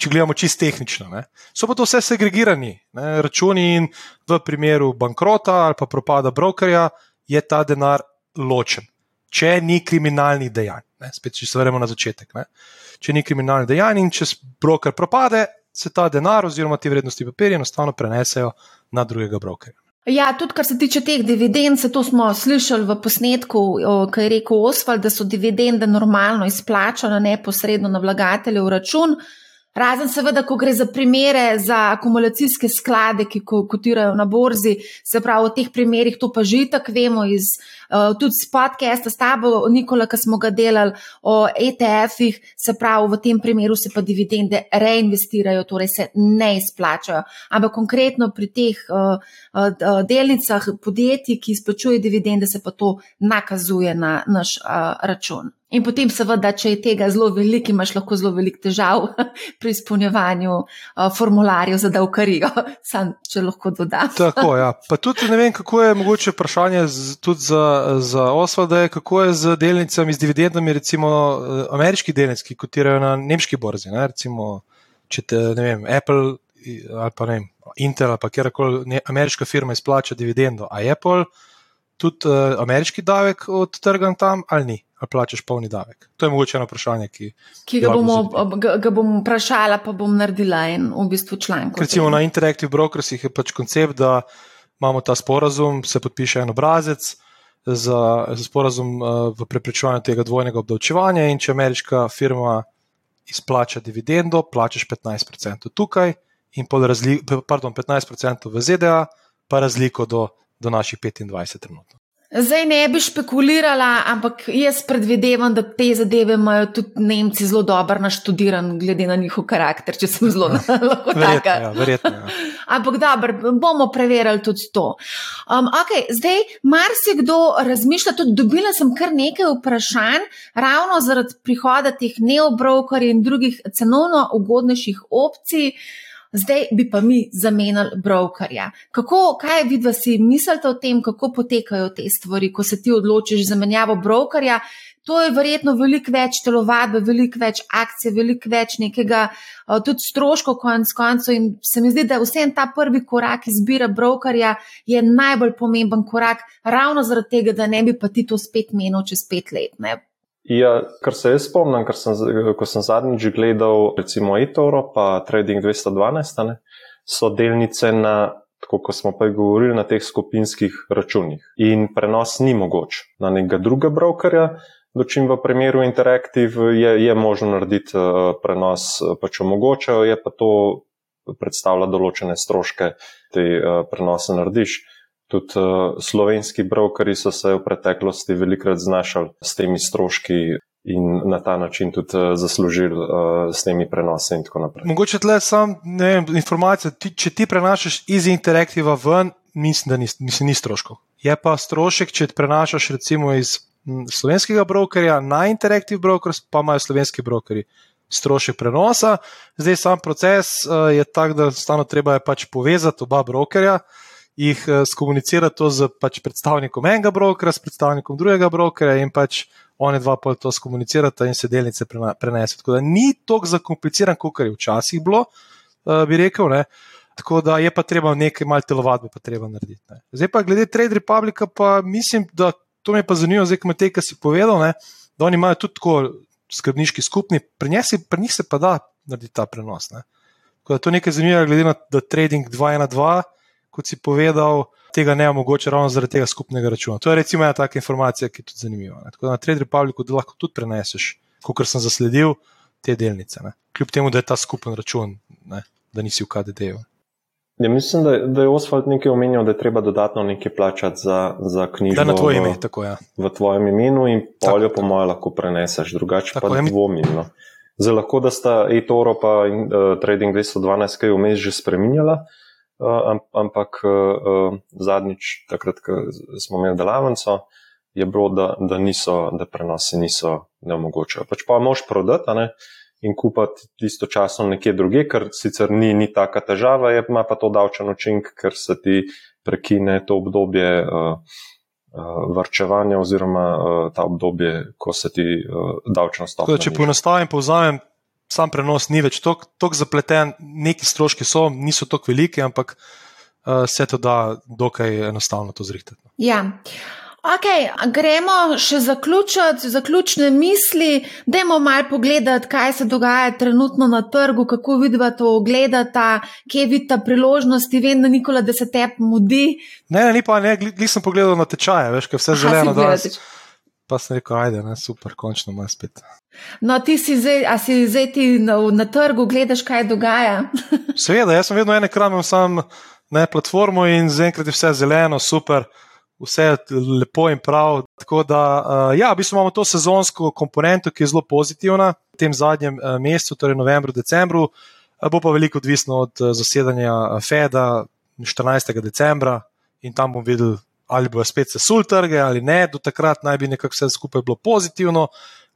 če gledamo čisto tehnično, ne. so pa to vse segregirani ne, računi in v primeru bankrota ali pa propada brokerja je ta denar ločen. Če ni kriminalnih dejanj, ne, spet če se vrnemo na začetek. Ne. Če ni kriminalnih dejanj in če broker propade, se ta denar oziroma ti vrednosti papirja enostavno prenesejo na drugega brokerja. Ja, tudi kar se tiče teh dividend, to smo slišali v posnetku, ki je rekel Osvald, da so dividende normalno izplačane neposredno na vlagateljev račun. Razen seveda, ko gre za primere, za akumulacijske sklade, ki kotirajo na borzi, se pravi, v teh primerih to pa že tako vemo iz uh, tudi z podcasta s tabo, Nikola, ki smo ga delali o ETF-ih, se pravi, v tem primeru se pa dividende reinvestirajo, torej se ne izplačajo. Ampak konkretno pri teh uh, uh, delnicah podjetij, ki izplačujejo dividende, se pa to nakazuje na naš uh, račun. In potem, seveda, če je tega zelo veliko, imaš lahko zelo veliko težav pri izpolnjevanju uh, formularjev za davkarijo, sam če lahko dodam. Tako, ja. Pa tudi ne vem, kako je mogoče vprašanje z, tudi za, za Osvalda, kako je z delnicami, z dividendami, recimo ameriških delnic, ki kotirajo na nemški borzi. Ne, recimo, če te, ne vem, Apple ali pa ne vem, Intel ali pa kjerkoli ameriška firma izplača dividendo, a je Apple tudi uh, ameriški davek od trga tam ali ni? Ali plačeš polni davek? To je mogoče eno vprašanje, ki, ki ga, bomo, ga, ga bom vprašala, pa bom naredila en v bistvu članek. Recimo na Interactive Brokers je pač koncept, da imamo ta sporazum, se podpiše en obrazec za, za sporazum uh, v preprečevanju tega dvojnega obdavčevanja in če ameriška firma izplača dividendo, plačeš 15% tukaj in razli, pardon, 15% v ZDA, pa razliko do, do naših 25% trenutno. Zdaj ne bi špekulirala, ampak jaz predvidevam, da te zadeve imajo tudi Nemci zelo dobro naštudiran, glede na njihov karakter, če sem zelo lahko taka. Ja, verjetno. Ja. ampak dobro, bomo preverili tudi to. Um, okay, zdaj, marsikdo razmišlja, tudi dobila sem kar nekaj vprašanj, ravno zaradi prihoda teh neobrokerjev in drugih cenovno ugodnejših opcij zdaj bi pa mi zamenjali brokerja. Kako, kaj vidva si mislite o tem, kako potekajo te stvari, ko se ti odločiš za menjavo brokerja? To je verjetno veliko več telovadbe, veliko več akcij, veliko več nekega, tudi stroškov, konc koncev. In se mi zdi, da vsem ta prvi korak izbira brokerja je najbolj pomemben korak, ravno zaradi tega, da ne bi pa ti to spet menil čez pet let. Ne? Ja, kar se jaz spomnim, sem, ko sem zadnjič gledal, recimo eToro, pa Trading 212, ne, so delnice na, tako kot smo prej govorili, na teh skupinskih računih. In prenos ni mogoč na nekega druga brokerja, dočim v primeru Interactive je, je možno narediti uh, prenos, pač omogočajo, je pa to predstavlja določene stroške, te uh, prenose narediš. Tudi uh, slovenski brokeri so se v preteklosti velikrat znašali s temi stroški in na ta način tudi uh, zaslužili uh, s temi prenosi in tako naprej. Mogoče tle sam vem, informacija, ti, če ti prenašaš iz interaktiva ven, mislim, da ni, mislim, ni stroškov. Je pa strošek, če ti prenašaš recimo iz slovenskega brokerja na interaktiv brokers, pa imajo slovenski brokeri. Strošek prenosa, zdaj sam proces uh, je tak, da stano treba je pač povezati oba brokerja, uh, jih uh, skomunicira to z pač, predstavnikom enega brokera, s predstavnikom drugega brokera in pač oni dva pa to skomunicirata in se delnice prenesejo. Tako da ni tako zakompliciran, kot je včasih bilo, uh, bi rekel. Ne? Tako da je pa treba nekaj malo telovadbe pa treba narediti. Ne? Zdaj pa glede Trade Republika, pa mislim, da to me pa zanima, zdaj, ko me te, kar si povedal, ne? da oni imajo tudi tako skrbniški skupni, pri njih, si, pri njih se pa da narediti ta prenos. Ne? Tako da to je nekaj zanimivo, glede na da trading 2 na 2 kot si povedal, tega ne omogoča ravno zaradi tega skupnega računa. To je recimo ena taka informacija, ki je tudi zanimiva. Ne. Tako da na Trade Republicu lahko tudi preneseš, kot sem zasledil, te delnice. Ne. Kljub temu, da je ta skupen račun, ne, da nisi v KDD-ju. Ja, mislim, da, da je Oswald nekaj omenil, da je treba dodatno nekaj plačati za, za knjigo. Da na tvoje ime, tako je. Ja. V tvojem imenu in poljo, po mojem, lahko preneseš, drugače pa ja, dvomim. No. Zdaj lahko, da sta eToro pa in, uh, Trading 212 kaj vmes že spremenjala, uh, ampak zadnjič, takrat, ko smo imeli delavnico, je bilo, da, da, niso, da prenosi niso neomogoče. Pač pa moš prodati ne, in kupiti istočasno nekje druge, kar sicer ni, ni taka težava, je, ima pa to davčen učink, ker se ti prekine to obdobje. Uh, Vrčevanja, oziroma uh, ta obdobje, ko se ti uh, davčno stopnja. Če poenostavim, povzamem, sam prenos ni več tako zapleten, neki stroški so, niso tako veliki, ampak uh, se to da dokaj enostavno to zrihtati. No. Ja. Okay, gremo še zaključiti, zaključne misli. Dajmo malo pogledati, kaj se dogaja trenutno na trgu, kako vidva to ogledata, kje vidita priložnosti. Vem, da Nikola, da se te mudi. Ne, ne, ni pa, ne, nisem pogledal na tečaje, veš, kaj vse zeleno danes. Pa sem rekel, ajde, ne, super, končno ima spet. No, ti si zdaj, a si zdaj ti na, na trgu, gledaš, kaj dogaja. Seveda, jaz sem vedno ene krame, sam na platformo in zaenkrat je vse zeleno, super, vse je lepo in prav. Tako da, uh, ja, v bistvu imamo to sezonsko komponento, ki je zelo pozitivna v tem zadnjem uh, mesecu, torej novembru, decembru, uh, bo pa veliko odvisno od uh, zasedanja FED-a 14. decembra in tam bom videl ali bo spet se sul trge ali ne, do takrat naj bi nekako vse skupaj bilo pozitivno,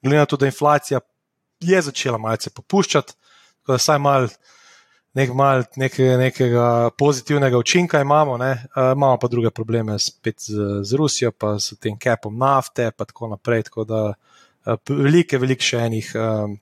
glede na to, da inflacija je začela malce popuščati, tako da vsaj mal, nek, mal nekega, nekega pozitivnega učinka imamo, ne. uh, imamo pa druge probleme spet z, z Rusijo, pa s tem capom nafte, pa tako naprej. Tako da uh, velike, velike še enih. Uh,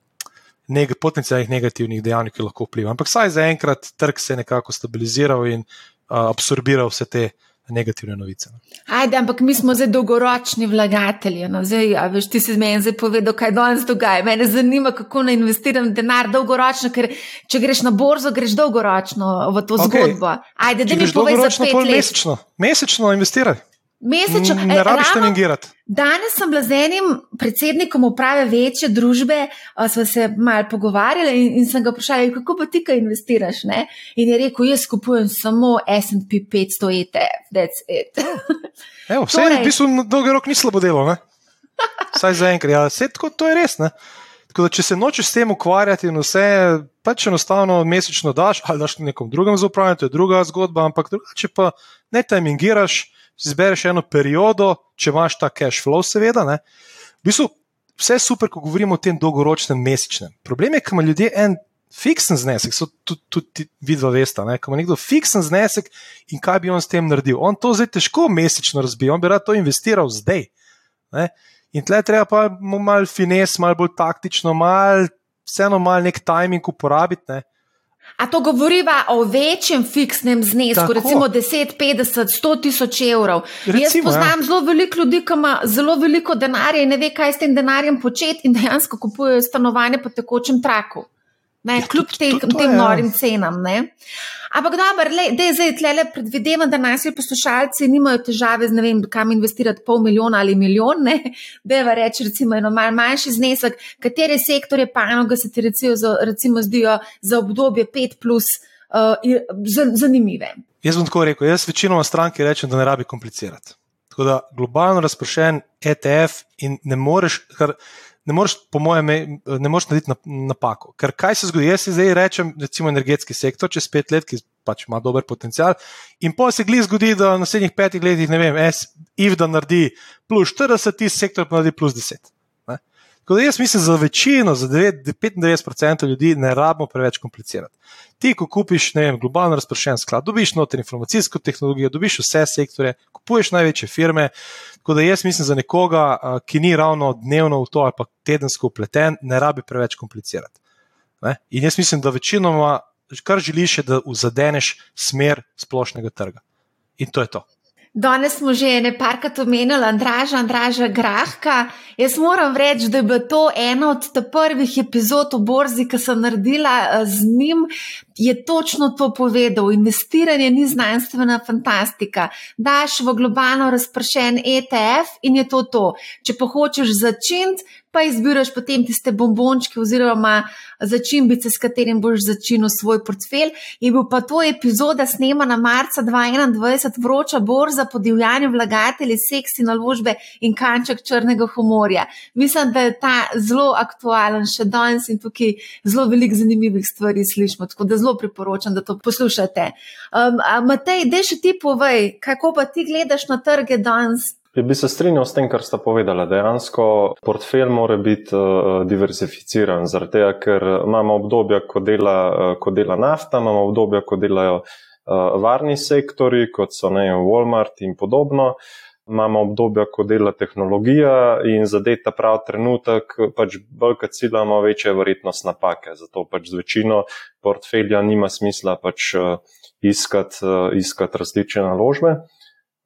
neg potencijalnih negativnih dejavnikov, ki lahko vplivajo. Ampak saj zaenkrat trg se je nekako stabiliziral in uh, absorbiral vse te negativne novice. No. Ajde, ampak mi smo zdaj dolgoročni vlagatelji. No? Zdaj, a, veš, ti si meni povedal, kaj danes dogaja. Mene zanima, kako naj investiram denar dolgoročno, ker če greš na borzo, greš dolgoročno v to okay. zgodbo. Ajde, da mi povej za pet let. Mesečno, mesečno investiraj. Mesečno, ne e, rabiš treningirati. Danes sem bila z enim predsednikom uprave večje družbe, smo se malo pogovarjali in, in sem ga vprašala, kako pa ti, kaj investiraš. Ne? In je rekel, jaz kupujem samo SP 500 ETF, that's it. Evo, vse torej, je, v bistvu, dolgi rok ni slabo delo, ne? Saj za enkrat, ja, vse tako, to je res. Ne? Tako da, če se nočeš s tem ukvarjati in vse, pač enostavno mesečno daš, ali daš nekom drugem za upravljanje, to je druga zgodba, ampak drugače pa ne timingiraš izbereš eno periodo, če imaš ta cash flow, seveda. Ne. V bistvu, vse je super, ko govorimo o tem dolgoročnem mesečnem. Problem je, ker ima ljudje en fiksen znesek, so tudi, tudi vidva vesta, ko ima nekdo fiksen znesek in kaj bi on s tem naredil. On to zdaj težko mesečno razbije, on bi rad to investiral zdaj. Ne. In tle treba pa malo fines, malo bolj taktično, malo, vseeno malo nek timing uporabiti. Ne. A to govoriva o večjem fiksnem znesku, Tako. recimo 10, 50, 100 tisoč evrov. Recimo, Jaz ja. poznam ja. zelo veliko ljudi, ki ima zelo veliko denarja in ne ve, kaj s tem denarjem početi, in dejansko kupujejo stanovanje po tekočem traku. Ne, ja, kljub tem, tem ja. norim cenam. Ne. Ampak dobro, da je zdaj tle predvidevam, da naši poslušalci nimajo težave z ne vem, kam investirati pol milijona ali milijon, ne, da je reči, recimo, eno mal manjši znesek, katere sektorje panoga se ti recimo, recimo zdijo za obdobje 5 plus uh, zanimive. Jaz bom tako rekel, jaz večinoma stranki rečem, da ne rabi komplicirati. Tako da globalno razpršen ETF in ne moreš, kar ne moreš, po mojem, ne moreš narediti napako. Ker kaj se zgodi? Jaz zdaj rečem, recimo, energetski sektor čez pet let, ki pač ima dober potencial, in pa se gli zgodi, da v naslednjih petih letih, ne vem, IVDA naredi plus 40, tisti sektor pa naredi plus 10. Tako da jaz mislim, za večino, za 95% ljudi, ne rabimo preveč komplicirati. Ti, ko kupiš vem, globalno razpršen sklad, dobiš noter informacijsko tehnologijo, dobiš vse sektore, kupuješ največje firme. Tako da jaz mislim, za nekoga, ki ni ravno dnevno v to ali pa tedensko upleten, ne rabi preveč komplicirati. Ne? In jaz mislim, da večinoma, kar želiš, je, da zadeneš smer splošnega trga. In to je to. Danes smo že nekajkrat omenili Andraža, Andraža Grahka. Jaz moram reči, da je bila to ena od prvih epizod o borzi, ki sem naredila eh, z njim. Je točno to povedal. Investiranje ni znanstvena fantastika. Daš v globalno razpršen ETF in je to to. Če pa hočeš začeti, pa izbiraš potem tiste bombončke oziroma začimbice, s katerim boš začel svoj portfelj. Je bil pa to epizoda snemana marca 2021, vroča borza, podivjanje vlagatelji, seksi naložbe in kanček črnega humorja. Mislim, da je ta zelo aktualen še danes in tukaj zelo veliko zanimivih stvari slišimo, tako da zelo priporočam, da to poslušate. Um, Matej, dej še ti povej, kako pa ti gledaš na trge danes? Bi se strinjal s tem, kar sta povedala. Dejansko portfelj mora biti uh, diversificiran, zaradi tega, ker imamo obdobja, ko dela, uh, ko dela nafta, imamo obdobja, ko delajo uh, varni sektori, kot so ne, Walmart in podobno. Imamo obdobja, ko dela tehnologija in zadeta prav trenutek, pač bolj kot cilj imamo večjo verjetnost napake. Zato pač z večino portfelja nima smisla pač iskati iskat različne naložbe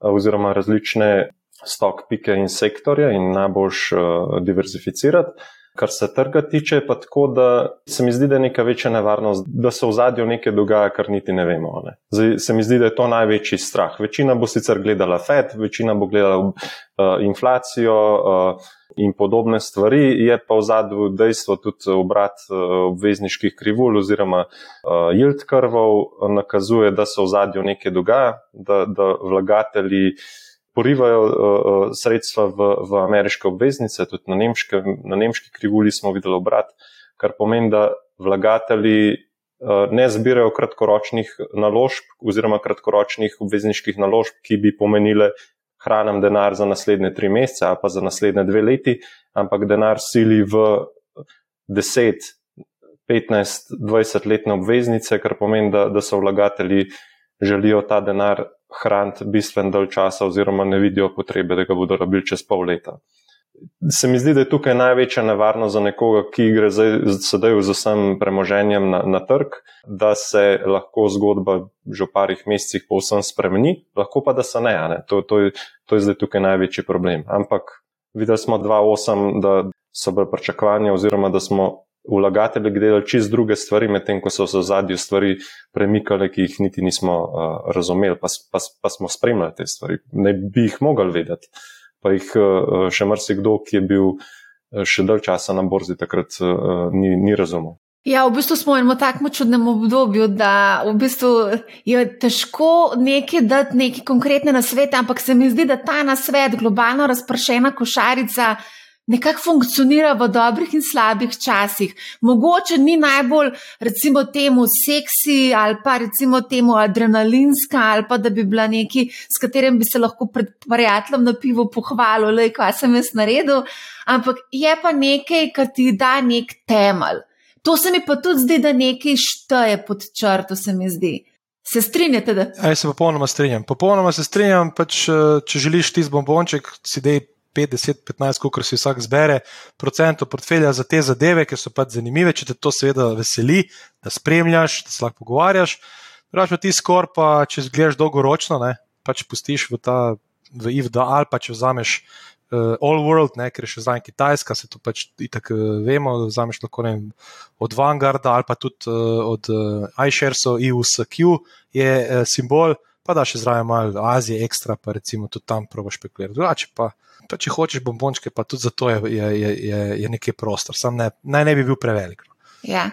oziroma različne stok pike in sektorje in najboljš uh, diverzificirati. Kar se trga tiče, pa tako, da se mi zdi, da je neka večja nevarnost, da se v zadju nekaj dogaja, kar niti ne vemo. Ne. Zdaj, se mi zdi, da je to največji strah. Večina bo sicer gledala FED, večina bo gledala uh, inflacijo uh, in podobne stvari, je pa v zadju dejstvo tudi obrat uh, obvezniških krivulj oziroma uh, yield krvov nakazuje, da se v zadju nekaj dogaja, da, da vlagatelji porivajo uh, sredstva v, v ameriške obveznice, tudi na, nemške, na nemški krivulji smo videli obrat, kar pomeni, da vlagatelji uh, ne zbirajo kratkoročnih naložb oziroma kratkoročnih obvezniških naložb, ki bi pomenile hranem denar za naslednje tri mesece ali pa za naslednje dve leti, ampak denar sili v 10, 15, 20 letne obveznice, kar pomeni, da, da so vlagatelji želijo ta denar hraniti bistven del časa, oziroma ne vidijo potrebe, da ga bodo rabili čez pol leta. se mi zdi, da je tukaj največja nevarnost za nekoga, ki gre zdaj, sedaj z vsem premoženjem na, na trg, da se lahko zgodba že v parih mesecih povsem spremeni, lahko pa da se ne. ne. To, to, je, to je zdaj tukaj največji problem. Ampak videli smo 2-8, da so bile pričakovanja, oziroma da smo vlagatelji gledali čist druge stvari, medtem ko so se v zadnji stvari premikale, ki jih niti nismo uh, razumeli, pa, pa, pa smo spremljali te stvari. Ne bi jih mogli vedeti pa jih eh, še marsikdo, ki je bil še dalj časa na borzi, takrat eh, ni, ni razumel. Ja, v bistvu smo v takem čudnem obdobju, da v bistvu je težko nekaj dati, neki konkretne nasvete, ampak se mi zdi, da ta nasvet, globalno razpršena košarica, nekako funkcionira v dobrih in slabih časih. Mogoče ni najbolj, recimo, temu seksi ali pa recimo temu adrenalinska, ali pa da bi bila neki, s katerim bi se lahko pred prijateljem na pivo pohvalil, le kaj sem jaz naredil, ampak je pa nekaj, kar ti da nek temelj. To se mi pa tudi zdi, da nekaj šteje pod črto, se mi zdi. Se strinjate? Da... Ja, se popolnoma strinjam. Popolnoma se strinjam, pač, eh, če želiš ti z bombonček, si dej 5, 10, 15, koliko si vsak zbere, procentov portfelja za te zadeve, ki so pač zanimive, če te to seveda veseli, da spremljaš, da se lahko pogovarjaš. Pravi pa ti skor, pa če gledaš dolgoročno, ne, pač pustiš v ta v IVDA ali pa če vzameš uh, All World, ne, ker je še zdaj Kitajska, se to pač itak uh, vemo, vzameš lahko ne, od Vanguarda ali pa tudi uh, od uh, iSharesov, EUSQ je uh, simbol, pa da še zraven malo Azije, ekstra, pa recimo tudi tam probaš špekulirati. Drugače pa pa če hočeš bombončke, pa tudi za to je, je, je, je, nekaj prostor, sam ne, naj ne bi bil prevelik. No. Ja.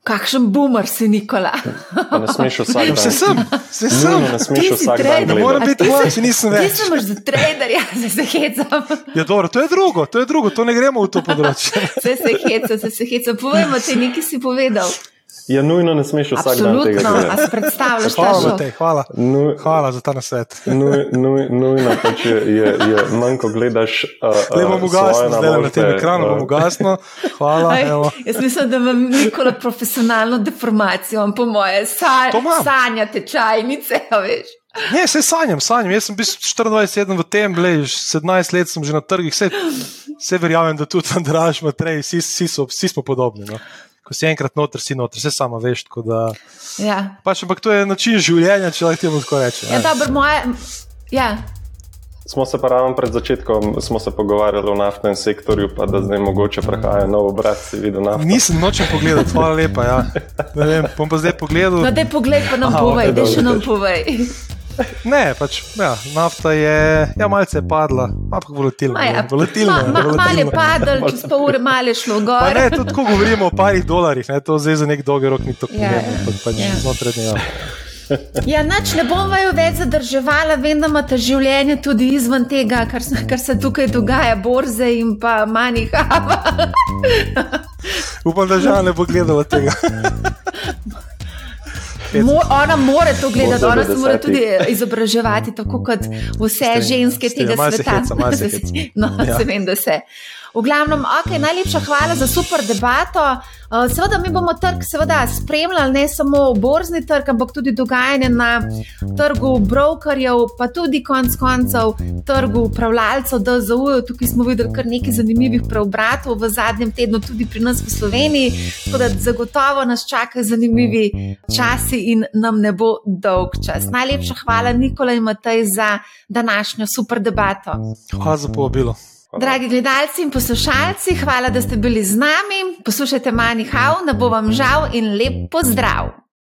Kakšen boomer si, Nikola? Ne smeš vsak dan. Vse sem, vse sem. Ne, ne smeš vsak dan. Ne mora biti tvoj, če nisem več. Ti si za traderja, da se hecam. Ja, dobro, to je drugo, to je drugo, to ne gremo v to področje. Se se hecam, se se hecam. Povejmo, če nekaj si povedal. Ja, nujno ne smeš vsak dan tega gledati. Absolutno, predstavljaš hvala, te, hvala. Nuj, hvala za ta nasvet. Nuj, nuj, nujno pač je, je, je manj, ko gledaš. Le bom ugasnil, zdaj na tem ekranu bom ugasnil. Hvala. Aj, jaz mislim, da imam nekolo profesionalno deformacijo, po moje sa, sanjate čajnice, veš. Ne, se sanjam, sanjam. Jaz sem bil 24 let v tem, le 17 let sem že na trgih, vse, vse verjamem, da tudi Andraš, Matrej, vsi, vsi, vsi smo podobni. No ko si enkrat noter, si noter, vse samo veš. Da, ja. pač, ampak to je način življenja, če lahko temu tako rečem. Ja, dobro, moje. Ja. Smo se pa ravno pred začetkom pogovarjali o naftnem sektorju, pa da zdaj mogoče prehaja nov obrat, si videl nafto. Nisem nočem pogledati, hvala lepa. Ja. Vem, bom pa zdaj pogledal. No, da je pogled, pa nam povej, da še nam povej. Ne, pač, ja, nafta je ja, malce padla, ampak volatilna. Ja, volatilna ma, ma, malo je padla, čez pol ure malo je šlo gor. Ne, tudi ko govorimo o parih dolarjih, ne, to zdaj za nek dolgi rok ni tako ja, pomembno. Pač ja. znotraj njega. Ja, nač ne bom vaju več zadrževala, vem, da imate življenje tudi izven tega, kar, kar se tukaj dogaja, borze in pa manjhava. Upam, da že ne bo gledala tega. Mo, ona mora to gledati, ona se mora tudi izobraževati, tako kot vse ženske tega sveta. No, ja. se vem, da se. V glavnem, okay, najlepša hvala za super debato. Uh, seveda, mi bomo trg seveda, spremljali ne samo borzni trg, ampak tudi dogajanje na trgu brokerjev, pa tudi konec koncev trgu upravljalcev DZU. Tukaj smo videli kar nekaj zanimivih preobratov v zadnjem tednu, tudi pri nas v Sloveniji. Tako da zagotovo nas čakajo zanimivi časi in nam ne bo dolg čas. Najlepša hvala, Nikola in Matej, za današnjo super debato. Hvala za povabilo. Dragi gledalci in poslušalci, hvala, da ste bili z nami. Poslušajte Mani Hau, ne bo vam žal in lep pozdrav.